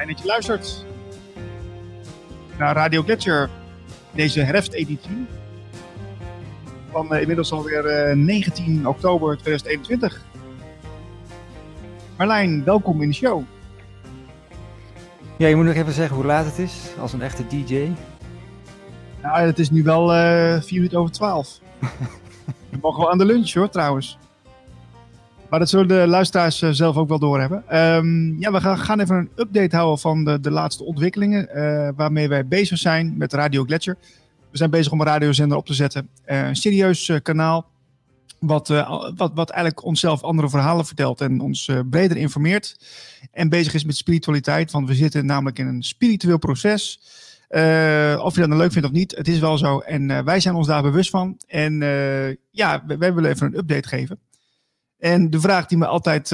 Fijn dat je luistert naar Radio Gletscher, deze herfsteditie van uh, inmiddels alweer uh, 19 oktober 2021. Marlijn, welkom in de show. Ja, je moet nog even zeggen hoe laat het is, als een echte DJ. Nou, het is nu wel uh, vier minuten over twaalf. We mogen wel aan de lunch hoor, trouwens. Maar dat zullen de luisteraars uh, zelf ook wel doorhebben. Um, ja, we gaan, even een update houden van de, de laatste ontwikkelingen. Uh, waarmee wij bezig zijn met Radio Gletscher. We zijn bezig om een radiozender op te zetten. Uh, een serieus kanaal. Wat, wat, wat eigenlijk onszelf andere verhalen vertelt en ons breder informeert. En bezig is met spiritualiteit. Want we zitten namelijk in een spiritueel proces. Of je dat nou leuk vindt of niet, het is wel zo. En wij zijn ons daar bewust van. En ja, wij willen even een update geven. En de vraag die me altijd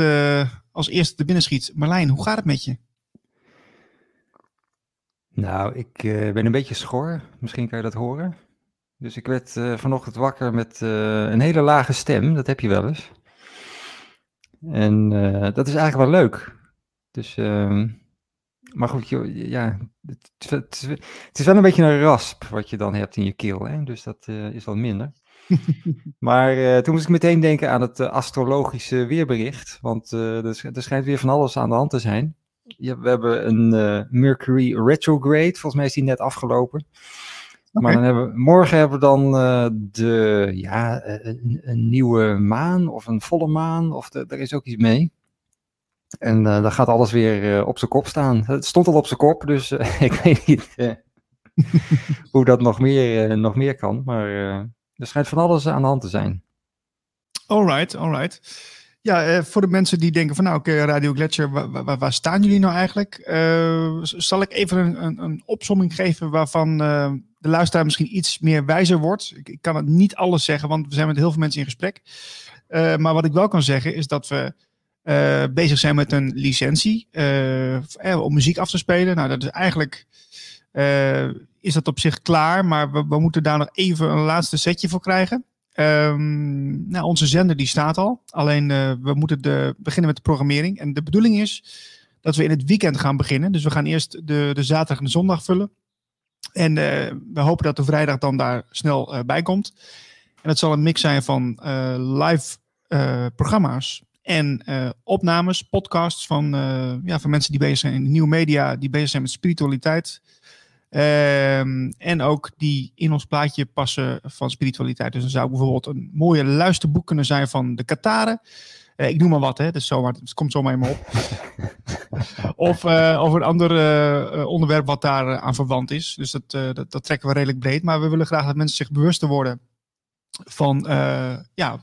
als eerste te binnen schiet. Marlijn, hoe gaat het met je? Nou, ik ben een beetje schor. Misschien kan je dat horen. Dus ik werd vanochtend wakker met een hele lage stem. Dat heb je wel eens. En dat is eigenlijk wel leuk. Dus ehm, maar goed, ja, het, het, is wel een beetje een rasp wat je dan hebt in je keel, hè? dus dat is wel minder. maar uh, toen moest ik meteen denken aan het uh, astrologische weerbericht, want er, er, schijnt weer van alles aan de hand te zijn. Ja, we hebben een Mercury retrograde, volgens mij is die net afgelopen. Okay. Maar dan hebben we, morgen hebben we dan de, ja, een, een, nieuwe maan of een volle maan, of de, er is ook iets mee. En dan gaat alles weer op zijn kop staan. Het stond al op zijn kop, dus ik weet niet hoe dat nog meer, nog meer kan. Maar er schijnt van alles aan de hand te zijn. Alright, alright. Ja, voor de mensen die denken van nou oké, Radio Gletscher, waar, waar, staan jullie nou eigenlijk? zal ik even een, een, een opsomming geven waarvan de luisteraar misschien iets meer wijzer wordt? Ik, ik, kan het niet alles zeggen, want we zijn met heel veel mensen in gesprek. maar wat ik wel kan zeggen is dat we bezig zijn met een licentie om muziek af te spelen. Nou, dat is eigenlijk is dat op zich klaar, maar we, moeten daar nog even een laatste setje voor krijgen. Um, nou, onze zender die staat al. Alleen we moeten de, beginnen met de programmering. En de bedoeling is dat we in het weekend gaan beginnen. Dus we gaan eerst de, de zaterdag en de zondag vullen. En we hopen dat de vrijdag dan daar snel bij komt. En dat zal een mix zijn van live programma's en opnames, podcasts van, ja, van mensen die bezig zijn in nieuwe media, die bezig zijn met spiritualiteit. Um, en ook die in ons plaatje passen van spiritualiteit. Dus dan zou bijvoorbeeld een mooie luisterboek kunnen zijn van de Kataren. Uh, ik noem maar wat, hè. Dus zomaar, het komt zomaar in me op. of, of een ander onderwerp wat daar aan verwant is. Dus dat, dat, dat, trekken we redelijk breed. Maar we willen graag dat mensen zich bewuster worden van, ja,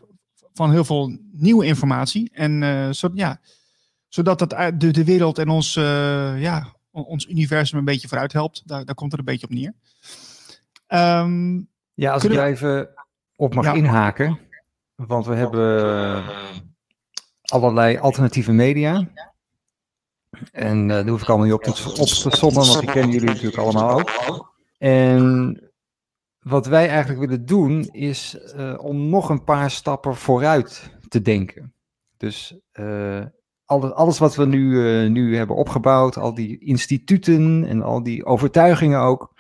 van heel veel nieuwe informatie. En uh, zo, ja, zodat dat de, de wereld en ons, uh, ja, ons universum een beetje vooruit helpt. Daar, daar komt het een beetje op neer. Um, ja, als ik er even op mag ja. inhaken. Want we hebben allerlei alternatieve media. En uh, daar hoef ik allemaal niet op te, op te sommen, want die kennen jullie natuurlijk allemaal ook. En wat wij eigenlijk willen doen is uh, om nog een paar stappen vooruit te denken. Dus uh, alles, alles, wat we nu, uh, nu hebben opgebouwd, al die instituten en al die overtuigingen ook,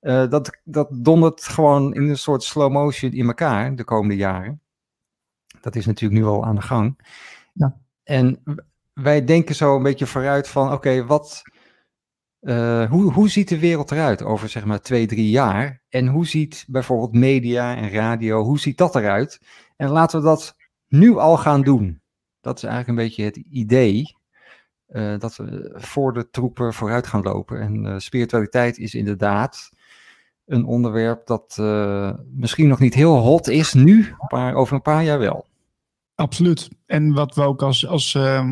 dat, dat dondert gewoon in een soort slow motion in elkaar de komende jaren. Dat is natuurlijk nu al aan de gang. Ja. En wij denken zo een beetje vooruit van, oké, okay, wat uh, hoe, hoe ziet de wereld eruit over zeg maar twee, drie jaar? En hoe ziet bijvoorbeeld media en radio, hoe ziet dat eruit? En laten we dat nu al gaan doen. Dat is eigenlijk een beetje het idee. Uh, dat we voor de troepen vooruit gaan lopen. En uh, spiritualiteit is inderdaad een onderwerp dat misschien nog niet heel hot is nu, maar over een paar jaar wel. Absoluut. En wat we ook als, als uh,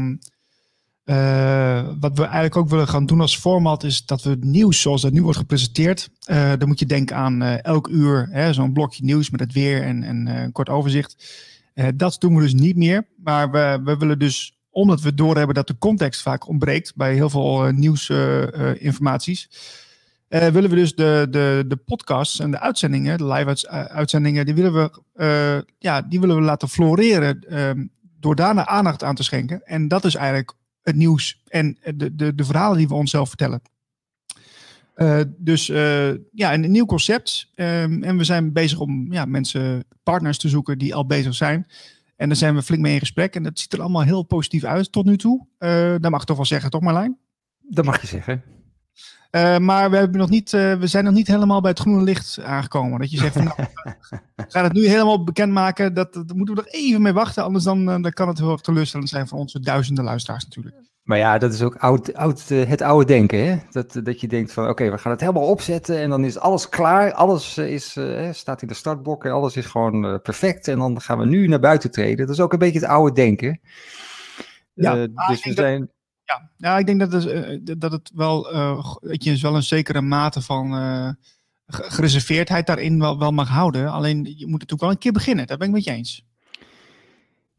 wat we eigenlijk ook willen gaan doen als format is dat we het nieuws zoals dat nu wordt gepresenteerd. Dan moet je denken aan elk uur zo'n blokje nieuws met het weer en, en een kort overzicht. Dat doen we dus niet meer. Maar we, we willen dus, omdat we doorhebben dat de context vaak ontbreekt bij heel veel nieuwsinformaties. willen we dus de, de, de podcasts en de uitzendingen, de live uitzendingen, die willen we, ja, die willen we laten floreren door daarna aandacht aan te schenken. En dat is eigenlijk het nieuws en de, de, de verhalen die we onszelf vertellen. Dus ja, een, nieuw concept. Ehm, en we zijn bezig om ja, mensen, partners te zoeken die al bezig zijn. En daar zijn we flink mee in gesprek. En dat ziet er allemaal heel positief uit tot nu toe. Uh, dat mag ik toch wel zeggen, toch Marlijn? Dat mag je zeggen. Maar we, hebben nog niet, we zijn nog niet helemaal bij het groene licht aangekomen. Dat je zegt, van, nou, we gaan het nu helemaal bekendmaken. Dat, dat moeten we nog even mee wachten. Anders dan, dan kan het heel erg teleurstellend zijn voor onze duizenden luisteraars natuurlijk. Maar ja, dat is ook oud, oud, het oude denken. Hè? Dat, dat je denkt van oké, we gaan het helemaal opzetten en dan is alles klaar. Alles is, uh, staat in de startblokken, alles is gewoon perfect. En dan gaan we nu naar buiten treden. Dat is ook een beetje het oude denken. Ja, dus we zijn... Ja, ja ik denk dat het, eh, dat het wel, dat je dus wel een zekere mate van gereserveerdheid daarin wel, wel mag houden. Alleen je moet natuurlijk wel een keer beginnen. Daar ben ik met je eens.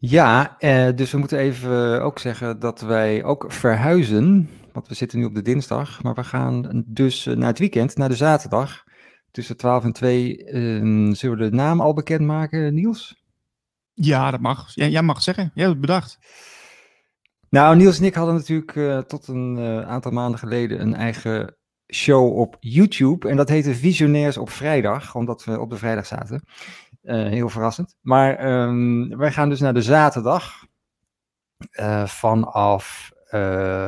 Ja, eh, dus we moeten even ook zeggen dat wij ook verhuizen. Want we zitten nu op de dinsdag, maar we gaan dus naar het weekend, naar de zaterdag. Tussen 12 en 2 uh, zullen we de naam al bekendmaken, Niels? Ja, dat mag. Jij mag zeggen. Jij hebt het bedacht. Nou, Niels en ik hadden natuurlijk uh, tot een uh, aantal maanden geleden een eigen show op YouTube. En dat heette Visionairs op vrijdag, omdat we op de vrijdag zaten. Uh, heel verrassend. Maar um, wij gaan dus naar de zaterdag. vanaf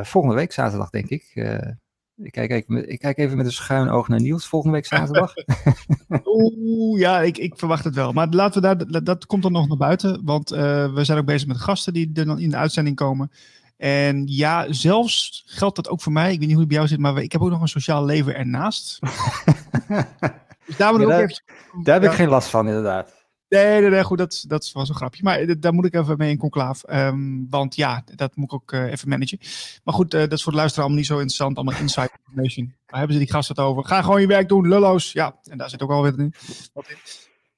volgende week, zaterdag denk ik. ik, kijk even, ik kijk even met een schuin oog naar Niels volgende week zaterdag. Oeh, ja, ik, ik verwacht het wel. Maar laten we daar, dat, dat komt dan nog naar buiten. Want we zijn ook bezig met gasten die er dan in de uitzending komen. En ja, zelfs geldt dat ook voor mij. Ik weet niet hoe het bij jou zit, maar ik heb ook nog een sociaal leven ernaast. dus daar, moet ik ook even... daar heb ik geen last van, inderdaad. Nee, nee, nee, goed, dat, dat was een grapje. Maar daar moet ik even mee in conclaaf. Um, want ja, dat moet ik ook uh, even managen. Maar goed, uh, dat is voor de luisteraar allemaal niet zo interessant. Allemaal inside information. Waar hebben ze die gasten het over? Ga gewoon je werk doen, lullo's. Ja, en daar zit ook alweer in.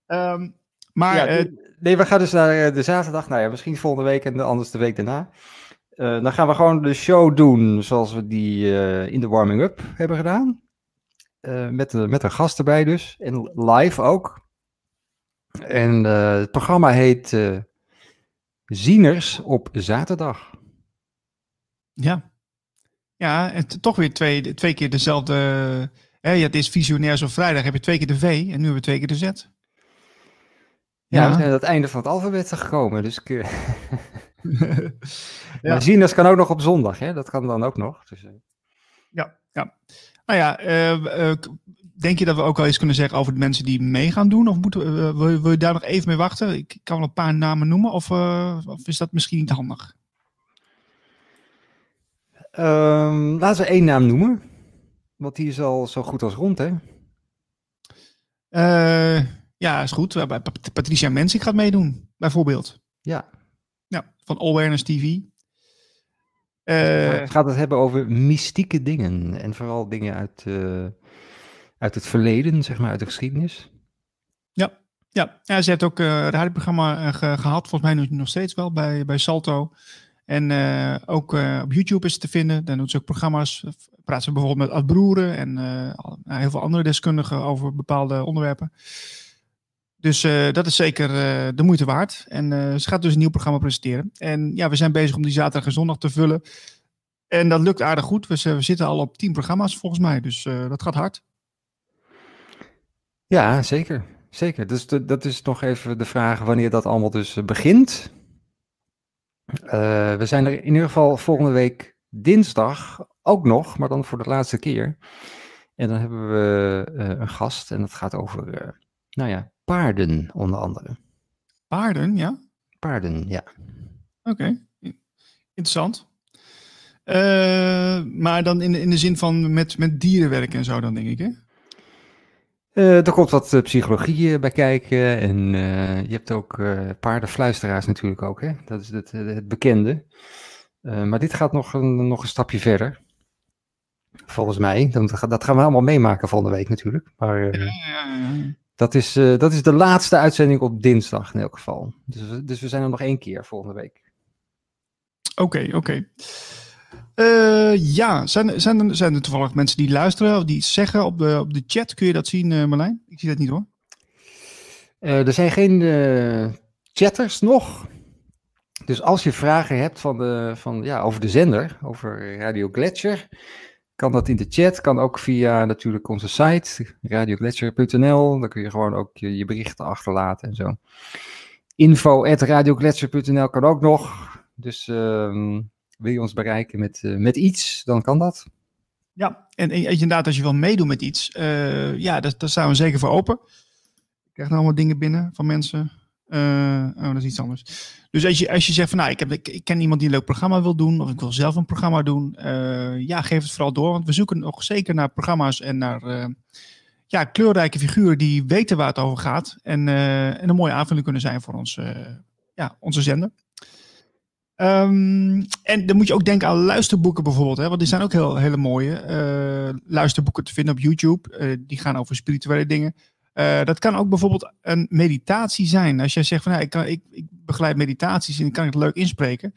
Um, maar... Ja, uh, nee, we gaan dus naar de zaterdag. Nou ja, misschien volgende week en anders de week daarna. Dan gaan we gewoon de show doen zoals we die in de warming-up hebben gedaan. Uh, met, de, met een gast erbij dus. En live ook. En het programma heet Zieners op zaterdag. Ja. Ja, en toch weer twee, twee keer dezelfde... Hè, ja, het is visionairs op vrijdag heb je twee keer de V en nu hebben we twee keer de Z. Ja, ja. we zijn aan het einde van het alfabet gekomen, dus ik... ja. Maar Zieners kan ook nog op zondag, hè? Dat kan dan ook nog. Dus. Ja, ja. Nou ja, uh, uh, denk je dat we ook wel iets kunnen zeggen over de mensen die mee gaan doen? Of moeten, wil, wil, je daar nog even mee wachten? Ik kan wel een paar namen noemen, of, of is dat misschien niet handig? Um, laten we één naam noemen. Want die is al zo goed als rond, hè? ja, is goed. Patricia Mensing gaat meedoen, bijvoorbeeld. Ja, ja, van Awareness TV. Het gaat het hebben over mystieke dingen. En vooral dingen uit, uh, uit het verleden, zeg maar, uit de geschiedenis. Ja, ja. ja ze heeft ook uh, het radioprogramma ge gehad, volgens mij nog steeds wel, bij, bij Salto. En ook op YouTube is het te vinden. Dan doet ze ook programma's. Praat ze bijvoorbeeld met Ad Broeren en heel veel andere deskundigen over bepaalde onderwerpen. Dus uh, dat is zeker uh, de moeite waard. En uh, ze gaat dus een nieuw programma presenteren. En ja, we zijn bezig om die zaterdag en zondag te vullen. En dat lukt aardig goed. We, we zitten al op tien programma's volgens mij. Dus dat gaat hard. Ja, zeker. Zeker. Dus dat is nog even de vraag wanneer dat allemaal dus begint. we zijn er in ieder geval volgende week dinsdag ook nog, maar dan voor de laatste keer. En dan hebben we een gast en dat gaat over, nou ja, paarden onder andere. Paarden, ja? Paarden, ja. Oké, okay. interessant. Uh, maar dan in de, in de zin van met, met dieren werken en zo dan, denk ik, hè? Uh, er komt wat psychologie bij kijken en uh, je hebt ook paardenfluisteraars natuurlijk ook, hè? Dat is het, het bekende. maar dit gaat nog een, nog een stapje verder. Volgens mij. Dat, dat gaan we allemaal meemaken volgende week natuurlijk. Maar, ja, ja, ja. Dat is, uh, dat is de laatste uitzending op dinsdag in elk geval. Dus, dus we zijn er nog één keer volgende week. Oké, okay, oké. Okay. Uh, ja, zijn, zijn, er, zijn er toevallig mensen die luisteren of die iets zeggen op de, op de chat? Kun je dat zien, uh, Marlijn? Ik zie dat niet hoor. er zijn geen chatters nog. Dus als je vragen hebt van de, van, ja, over de zender, over Radio Gletscher, kan dat in de chat. Kan ook via natuurlijk onze site, radiogletscher.nl. Daar kun je gewoon ook je, berichten achterlaten en zo. Info.radiogletscher.nl kan ook nog. Dus ehm, wil je ons bereiken met, uh, met iets, dan kan dat. Ja, en, en inderdaad, als je wil meedoen met iets, uh, ja, daar, daar staan we zeker voor open. Ik krijg nog allemaal dingen binnen van mensen. Uh, oh, dat is iets anders. Dus als je, als je zegt van nou, ik, heb, ik, ken iemand die een leuk programma wil doen, of ik wil zelf een programma doen, uh, ja, geef het vooral door. Want we zoeken nog zeker naar programma's en naar uh, ja, kleurrijke figuren die weten waar het over gaat. En, en een mooie aanvulling kunnen zijn voor ons, ja, onze zender. Um, en dan moet je ook denken aan luisterboeken bijvoorbeeld. Hè, want die zijn ook heel, hele mooie luisterboeken te vinden op YouTube. die gaan over spirituele dingen. Uh, dat kan ook bijvoorbeeld een meditatie zijn. Als jij zegt van ja, ik, kan, ik, ik begeleid meditaties en ik kan het leuk inspreken.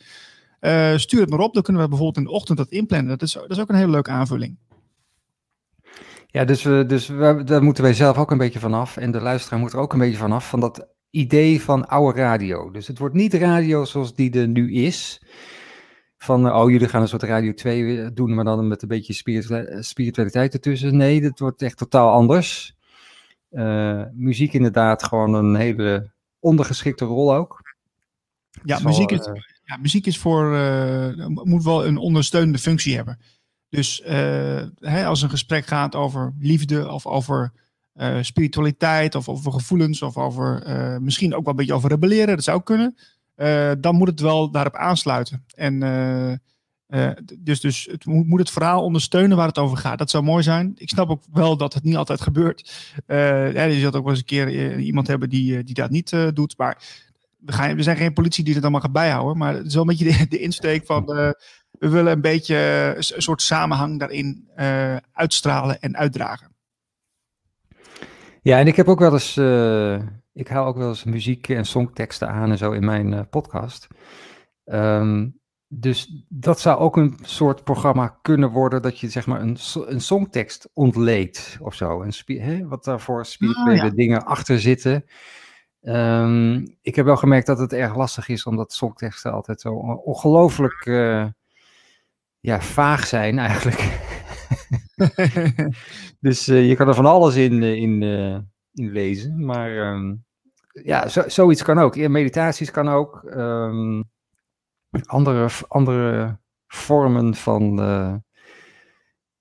Uh, stuur het maar op, dan kunnen we bijvoorbeeld in de ochtend dat inplannen. Dat is, dat is ook een hele leuke aanvulling. Ja, dus, we, dus we, daar moeten wij zelf ook een beetje vanaf. En de luisteraar moet er ook een beetje vanaf. Van dat idee van oude radio. Dus het wordt niet radio zoals die er nu is. Van, oh, jullie gaan een soort Radio 2 doen, maar dan met een beetje spiritualiteit ertussen. Nee, het wordt echt totaal anders. Uh, muziek inderdaad gewoon een hele ondergeschikte rol ook. Ja, muziek, is, uh, ja muziek is voor, uh, moet wel een ondersteunende functie hebben. Dus hè, als een gesprek gaat over liefde of over spiritualiteit of over gevoelens of over misschien ook wel een beetje over rebelleren, dat zou kunnen. dan moet het wel daarop aansluiten. En uh, dus dus het moet, het verhaal ondersteunen waar het over gaat. Dat zou mooi zijn. Ik snap ook wel dat het niet altijd gebeurt. Uh, je zult ook wel eens een keer uh, iemand hebben die, die dat niet doet. Maar we, gaan, we zijn geen politie die het allemaal gaat bijhouden. Maar het is wel een beetje de, de insteek van... we willen een beetje een soort samenhang daarin uitstralen en uitdragen. Ja, en ik heb ook wel eens... ik haal ook wel eens muziek en songteksten aan en zo in mijn podcast. Um, dus dat zou ook een soort programma kunnen worden dat je zeg maar een, een songtekst ontleedt of zo. En hè, wat daarvoor spirituele oh, dingen achter zitten. Um, ik heb wel gemerkt dat het erg lastig is, omdat songteksten altijd zo ongelooflijk uh, ja, vaag zijn eigenlijk. dus uh, je kan er van alles in, uh, in, in lezen. Maar um, ja, zo, zoiets kan ook. Meditaties kan ook. Um, andere, andere vormen van, uh,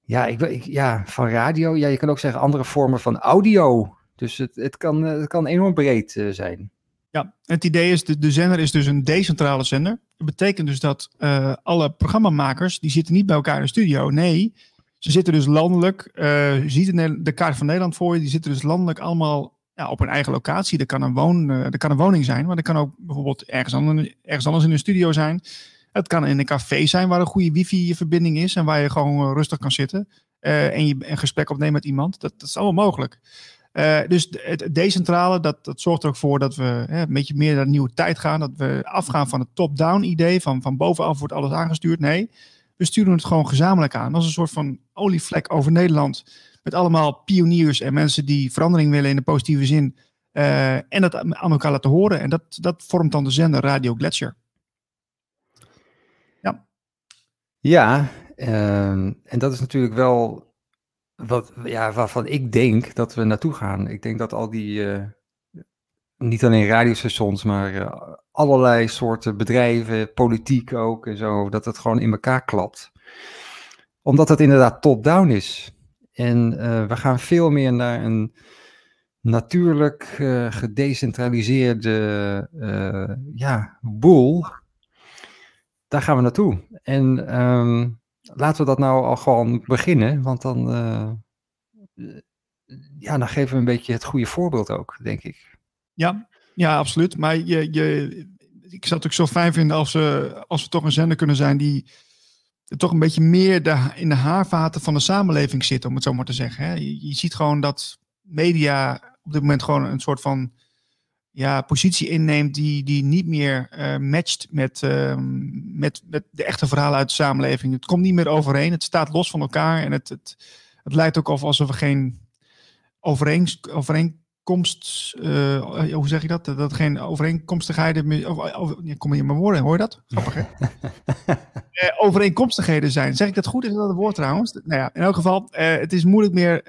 ja, ik, ja, van radio. Ja, je kan ook zeggen andere vormen van audio. Dus het, het, kan, het kan enorm breed uh, zijn. Ja, het idee is, de, de zender is dus een decentrale zender. Dat betekent dus dat uh, alle programmamakers, die zitten niet bij elkaar in de studio. Nee, ze zitten dus landelijk. je ziet de kaart van Nederland voor je, die zitten dus landelijk allemaal ja, op een eigen locatie. Dat kan een, woon, dat kan een woning zijn, maar dat kan ook bijvoorbeeld ergens anders, ergens anders in een studio zijn. Het kan in een café zijn waar een goede wifi-verbinding is en waar je gewoon uh, rustig kan zitten uh, en je een gesprek opneemt met iemand. Dat, dat is allemaal mogelijk. dus het decentrale, dat, dat zorgt er ook voor dat we hè, een beetje meer naar nieuwe tijd gaan. Dat we afgaan van het top-down idee, van, van bovenaf wordt alles aangestuurd. Nee, we sturen het gewoon gezamenlijk aan. Is een soort van olievlek over Nederland met allemaal pioniers en mensen die verandering willen in de positieve zin. Uh, en dat aan elkaar laten horen. En dat, dat vormt dan de zender Radio Gletscher. Ja. Ja, um, en dat is natuurlijk wel wat, ja, waarvan ik denk dat we naartoe gaan. Ik denk dat al die, uh, niet alleen radiostations, maar uh, allerlei soorten bedrijven, politiek ook en zo, dat het gewoon in elkaar klapt. Omdat het inderdaad top-down is. En uh, we gaan veel meer naar een natuurlijk uh, gedecentraliseerde uh, ja, boel. Daar gaan we naartoe. En um, laten we dat nou al gewoon beginnen, want dan, ja, dan geven we een beetje het goede voorbeeld ook, denk ik. Ja, ja absoluut. Maar je, je, ik zou het ook zo fijn vinden als als we toch een zender kunnen zijn die toch een beetje meer in de haarvaten van de samenleving zit, om het zo maar te zeggen. Hè. Je, ziet gewoon dat media op dit moment gewoon een soort van ja, positie inneemt die, die niet meer uh, matcht met, uh, met, met de echte verhalen uit de samenleving. Het komt niet meer overeen, het staat los van elkaar en het, het, het lijkt ook alsof we geen overeen, overeen overeenkomst, uh, hoe zeg je dat? Dat geen overeenkomstigheden, of, of, kom je in mijn woorden, hoor je dat? Grappig hè? uh, overeenkomstigheden zijn. Zeg ik dat goed? Is dat het woord trouwens? Nou ja, in elk geval, uh, het is moeilijk meer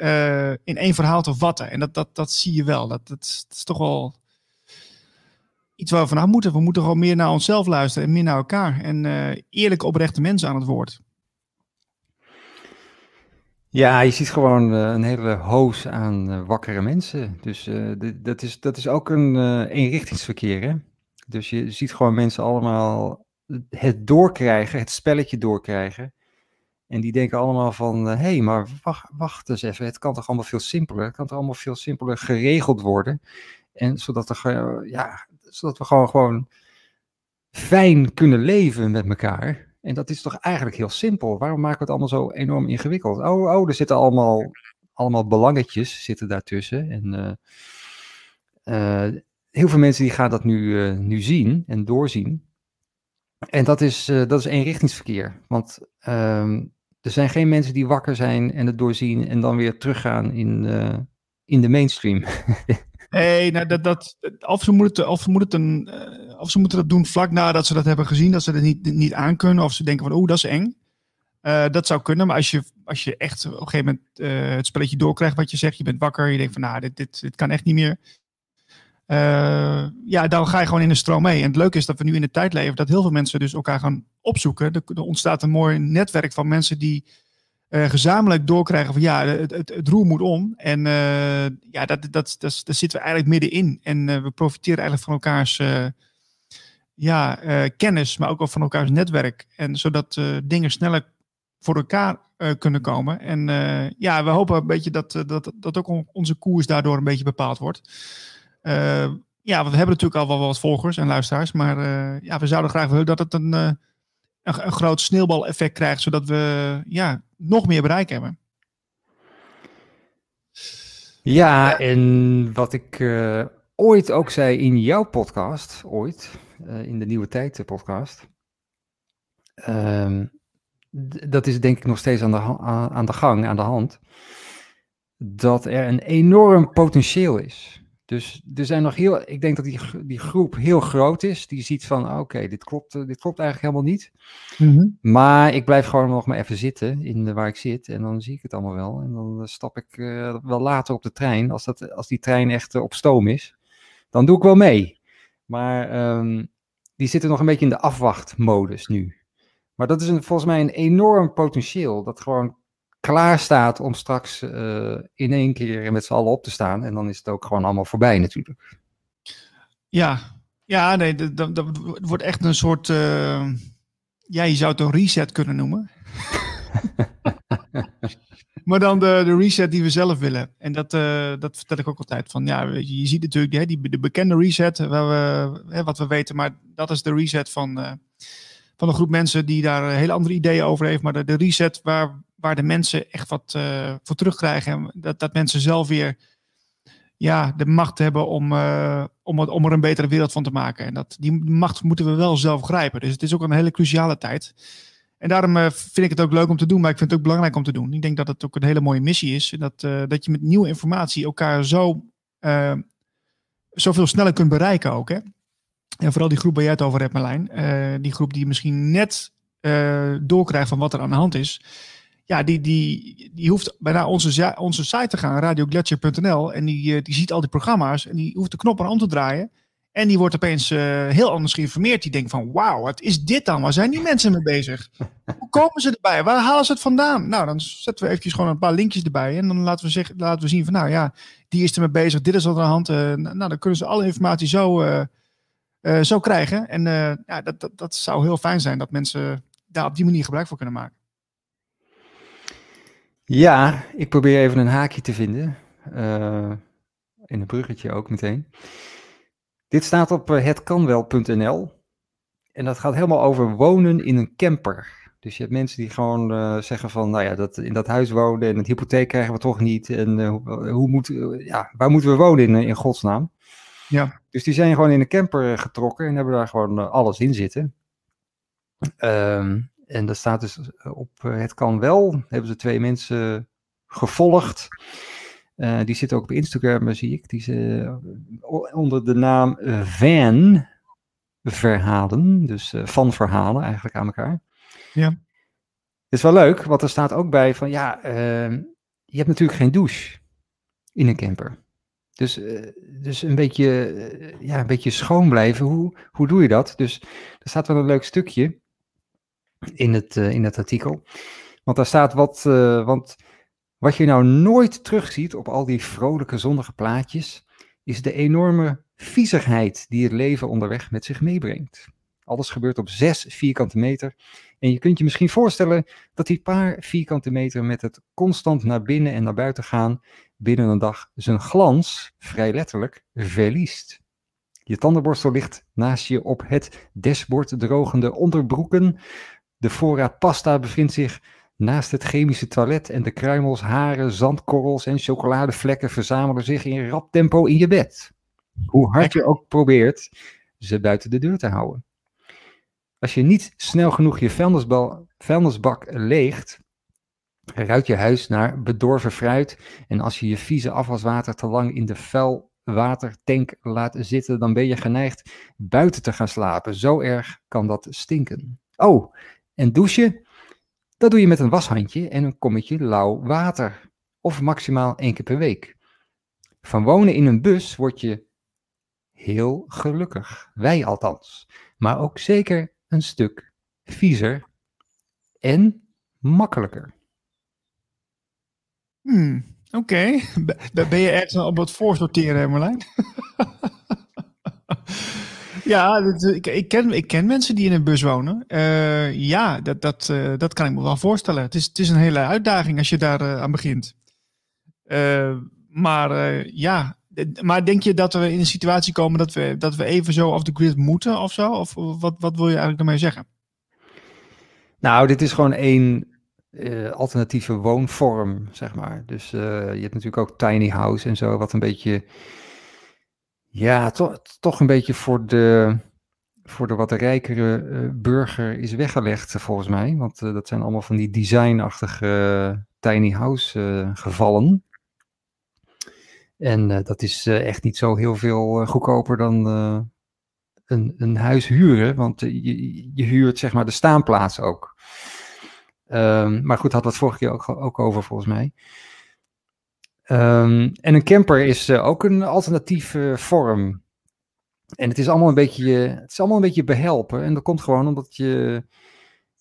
in één verhaal te vatten. En dat, dat, dat zie je wel. Dat, dat, is toch wel iets waar we vanaf moeten. We moeten gewoon meer naar onszelf luisteren en meer naar elkaar. En eerlijke, oprechte mensen aan het woord. Ja, je ziet gewoon uh, een hele hoos aan uh, wakkere mensen. Dus uh, dat, is, dat is ook een eenrichtingsverkeer. Hè? Dus je ziet gewoon mensen allemaal het doorkrijgen, het spelletje doorkrijgen. En die denken allemaal van, hé, hey, maar wacht, wacht eens even, het kan toch allemaal veel simpeler? Het kan toch allemaal veel simpeler geregeld worden? En zodat, er, ja, zodat we gewoon, gewoon fijn kunnen leven met elkaar. En dat is toch eigenlijk heel simpel. Waarom maken we het allemaal zo enorm ingewikkeld? Oh, oh er zitten allemaal, allemaal belangetjes zitten daartussen. En uh, uh, heel veel mensen die gaan dat nu, uh, nu zien en doorzien. En dat is, dat is eenrichtingsverkeer. Want ehm, er zijn geen mensen die wakker zijn en het doorzien en dan weer teruggaan in, in de mainstream. Nee, nou, dat, dat, of, ze moeten, of, ze moeten een, of ze moeten dat doen vlak nadat ze dat hebben gezien, dat ze het niet, niet aankunnen. Of ze denken van, oeh, dat is eng. Uh, dat zou kunnen, maar als je, als je echt op een gegeven moment uh, het spelletje doorkrijgt wat je zegt, je bent wakker, je denkt van, nou, dit, dit, dit kan echt niet meer. ja, dan ga je gewoon in de stroom mee. En het leuke is dat we nu in de tijd leven dat heel veel mensen dus elkaar gaan opzoeken. Er, ontstaat een mooi netwerk van mensen die gezamenlijk doorkrijgen van ja, het, het, het roer moet om. En uh, ja, dat, dat, dat, daar zitten we eigenlijk middenin. En uh, we profiteren eigenlijk van elkaars ja, kennis, maar ook van elkaars netwerk. En zodat dingen sneller voor elkaar kunnen komen. En ja, we hopen een beetje dat, dat, dat ook onze koers daardoor een beetje bepaald wordt. ja, we hebben natuurlijk al wel wat volgers en luisteraars, maar ja, we zouden graag willen dat het een, een, groot sneeuwbaleffect krijgt, zodat we ja, nog meer bereik hebben. Ja, en wat ik uh, ooit ook zei in jouw podcast, ooit, uh, in de Nieuwe Tijd eh, podcast, uh, dat is denk ik nog steeds aan de, aan de gang, aan de hand, dat er een enorm potentieel is dus er zijn nog heel, ik denk dat die, die groep heel groot is. Die ziet van, oké, dit, klopt, dit klopt eigenlijk helemaal niet. Mhm. Maar ik blijf gewoon nog maar even zitten in de, waar ik zit. En dan zie ik het allemaal wel. En dan stap ik uh, wel later op de trein. Als, dat, als die trein echt uh, op stoom is, dan doe ik wel mee. Maar um, die zitten nog een beetje in de afwachtmodus nu. Maar dat is een, volgens mij een enorm potentieel. Dat gewoon klaar staat om straks uh, in één keer met z'n allen op te staan. En dan is het ook gewoon allemaal voorbij natuurlijk. Ja, ja nee, dat, dat wordt echt een soort, uh, ja, je zou het een reset kunnen noemen. maar dan de, de reset die we zelf willen. En dat, uh, dat vertel ik ook altijd. Van, ja, je, je ziet natuurlijk hè, die, de bekende reset, waar we, hè, wat we weten. Maar dat is de reset van, van een groep mensen die daar hele andere ideeën over heeft. Maar de, de reset waar, waar de mensen echt wat uh, voor terugkrijgen. Dat, dat mensen zelf weer ja, de macht hebben om, uh, om, om er een betere wereld van te maken. En dat, die macht moeten we wel zelf grijpen. Dus het is ook een hele cruciale tijd. En daarom uh, vind ik het ook leuk om te doen, maar ik vind het ook belangrijk om te doen. Ik denk dat het ook een hele mooie missie is. Dat, dat je met nieuwe informatie elkaar zo zoveel sneller kunt bereiken ook. Hè? En vooral die groep waar jij het over hebt, Marlijn. die groep die misschien net doorkrijgt van wat er aan de hand is ja, die, die, die hoeft bijna onze, onze site te gaan, radioglacier.nl. En die, eh, die ziet al die programma's en die hoeft de knop aan om te draaien. En die wordt opeens uh, heel anders geïnformeerd. Die denkt van, wauw, wat is dit dan? Waar zijn die mensen mee bezig? Hoe komen ze erbij? Waar halen ze het vandaan? Nou, dan zetten we eventjes gewoon een paar linkjes erbij. En dan laten we, zeg, laten we zien van, nou ja, die is er mee bezig. Dit is al aan de hand. Uh, nou, dan kunnen ze alle informatie zo, zo krijgen. En ja, dat, dat, dat zou heel fijn zijn dat mensen daar op die manier gebruik van kunnen maken. Ja, ik probeer even een haakje te vinden. Uh, in een bruggetje ook meteen. Dit staat op uh, hetkanwel.nl. En dat gaat helemaal over wonen in een camper. Dus je hebt mensen die gewoon uh, zeggen van, nou ja, dat, in dat huis wonen en een hypotheek krijgen we toch niet. En hoe moet, ja, waar moeten we wonen in, in godsnaam? Ja. Dus die zijn gewoon in een camper getrokken en hebben daar gewoon alles in zitten. Um, en dat staat dus eh, op eh, Het Kan Wel, hebben ze twee mensen gevolgd. die zit ook op Instagram, zie ik. Die is onder de naam Van Verhalen. Dus van verhalen eigenlijk aan elkaar. Ja. Het is wel leuk, want er staat ook bij van ja, ehm, je hebt natuurlijk geen douche in een camper. Dus, dus een, beetje, ja, een beetje schoon blijven, hoe, hoe doe je dat? Dus er staat wel een leuk stukje in het, uh, in het artikel. Want daar staat wat, want wat je nou nooit terugziet op al die vrolijke zonnige plaatjes, is de enorme viezigheid die het leven onderweg met zich meebrengt. Alles gebeurt op 6 vierkante meter. En je kunt je misschien voorstellen dat die paar vierkante meter met het constant naar binnen en naar buiten gaan binnen een dag zijn glans, vrij letterlijk, verliest. Je tandenborstel ligt naast je op het dashboard drogende onderbroeken. De voorraad pasta bevindt zich naast het chemische toilet en de kruimels, haren, zandkorrels en chocoladevlekken verzamelen zich in rap tempo in je bed. Hoe hard je ook probeert ze buiten de deur te houden. Als je niet snel genoeg je vuilnisbak leegt, ruikt je huis naar bedorven fruit. En als je je vieze afwaswater te lang in de vuilwatertank laat zitten, dan ben je geneigd buiten te gaan slapen. Zo erg kan dat stinken. Oh, en douchen? Dat doe je met een washandje en een kommetje lauw water. Of maximaal één keer per week. Van wonen in een bus word je heel gelukkig. Wij althans. Maar ook zeker een stuk viezer en makkelijker. Hmm, Oké, ben je ergens op het voorsorteren, Marlijn? ja, ik, ik, ken, ik ken mensen die in een bus wonen. Uh, ja, dat, dat, uh, dat kan ik me wel voorstellen. Het is, het is een hele uitdaging als je daar uh, aan begint. maar ja, maar denk je dat we in een situatie komen dat we, dat we even zo off the grid moeten of zo? Of wat, wat wil je eigenlijk daarmee zeggen? Nou, dit is gewoon één alternatieve woonvorm, zeg maar. Dus je hebt natuurlijk ook tiny house en zo, wat een beetje, ja, to toch een beetje voor de, voor de wat rijkere uh, burger is weggelegd, volgens mij. Want dat zijn allemaal van die designachtige tiny house gevallen. En dat is echt niet zo heel veel goedkoper dan een, een huis huren, want je, je huurt zeg maar de staanplaats ook. Um, maar goed, had dat vorige keer ook, ook over volgens mij. Um, en een camper is uh, ook een alternatieve vorm. En het is allemaal een beetje, het is allemaal een beetje behelpen. En dat komt gewoon omdat je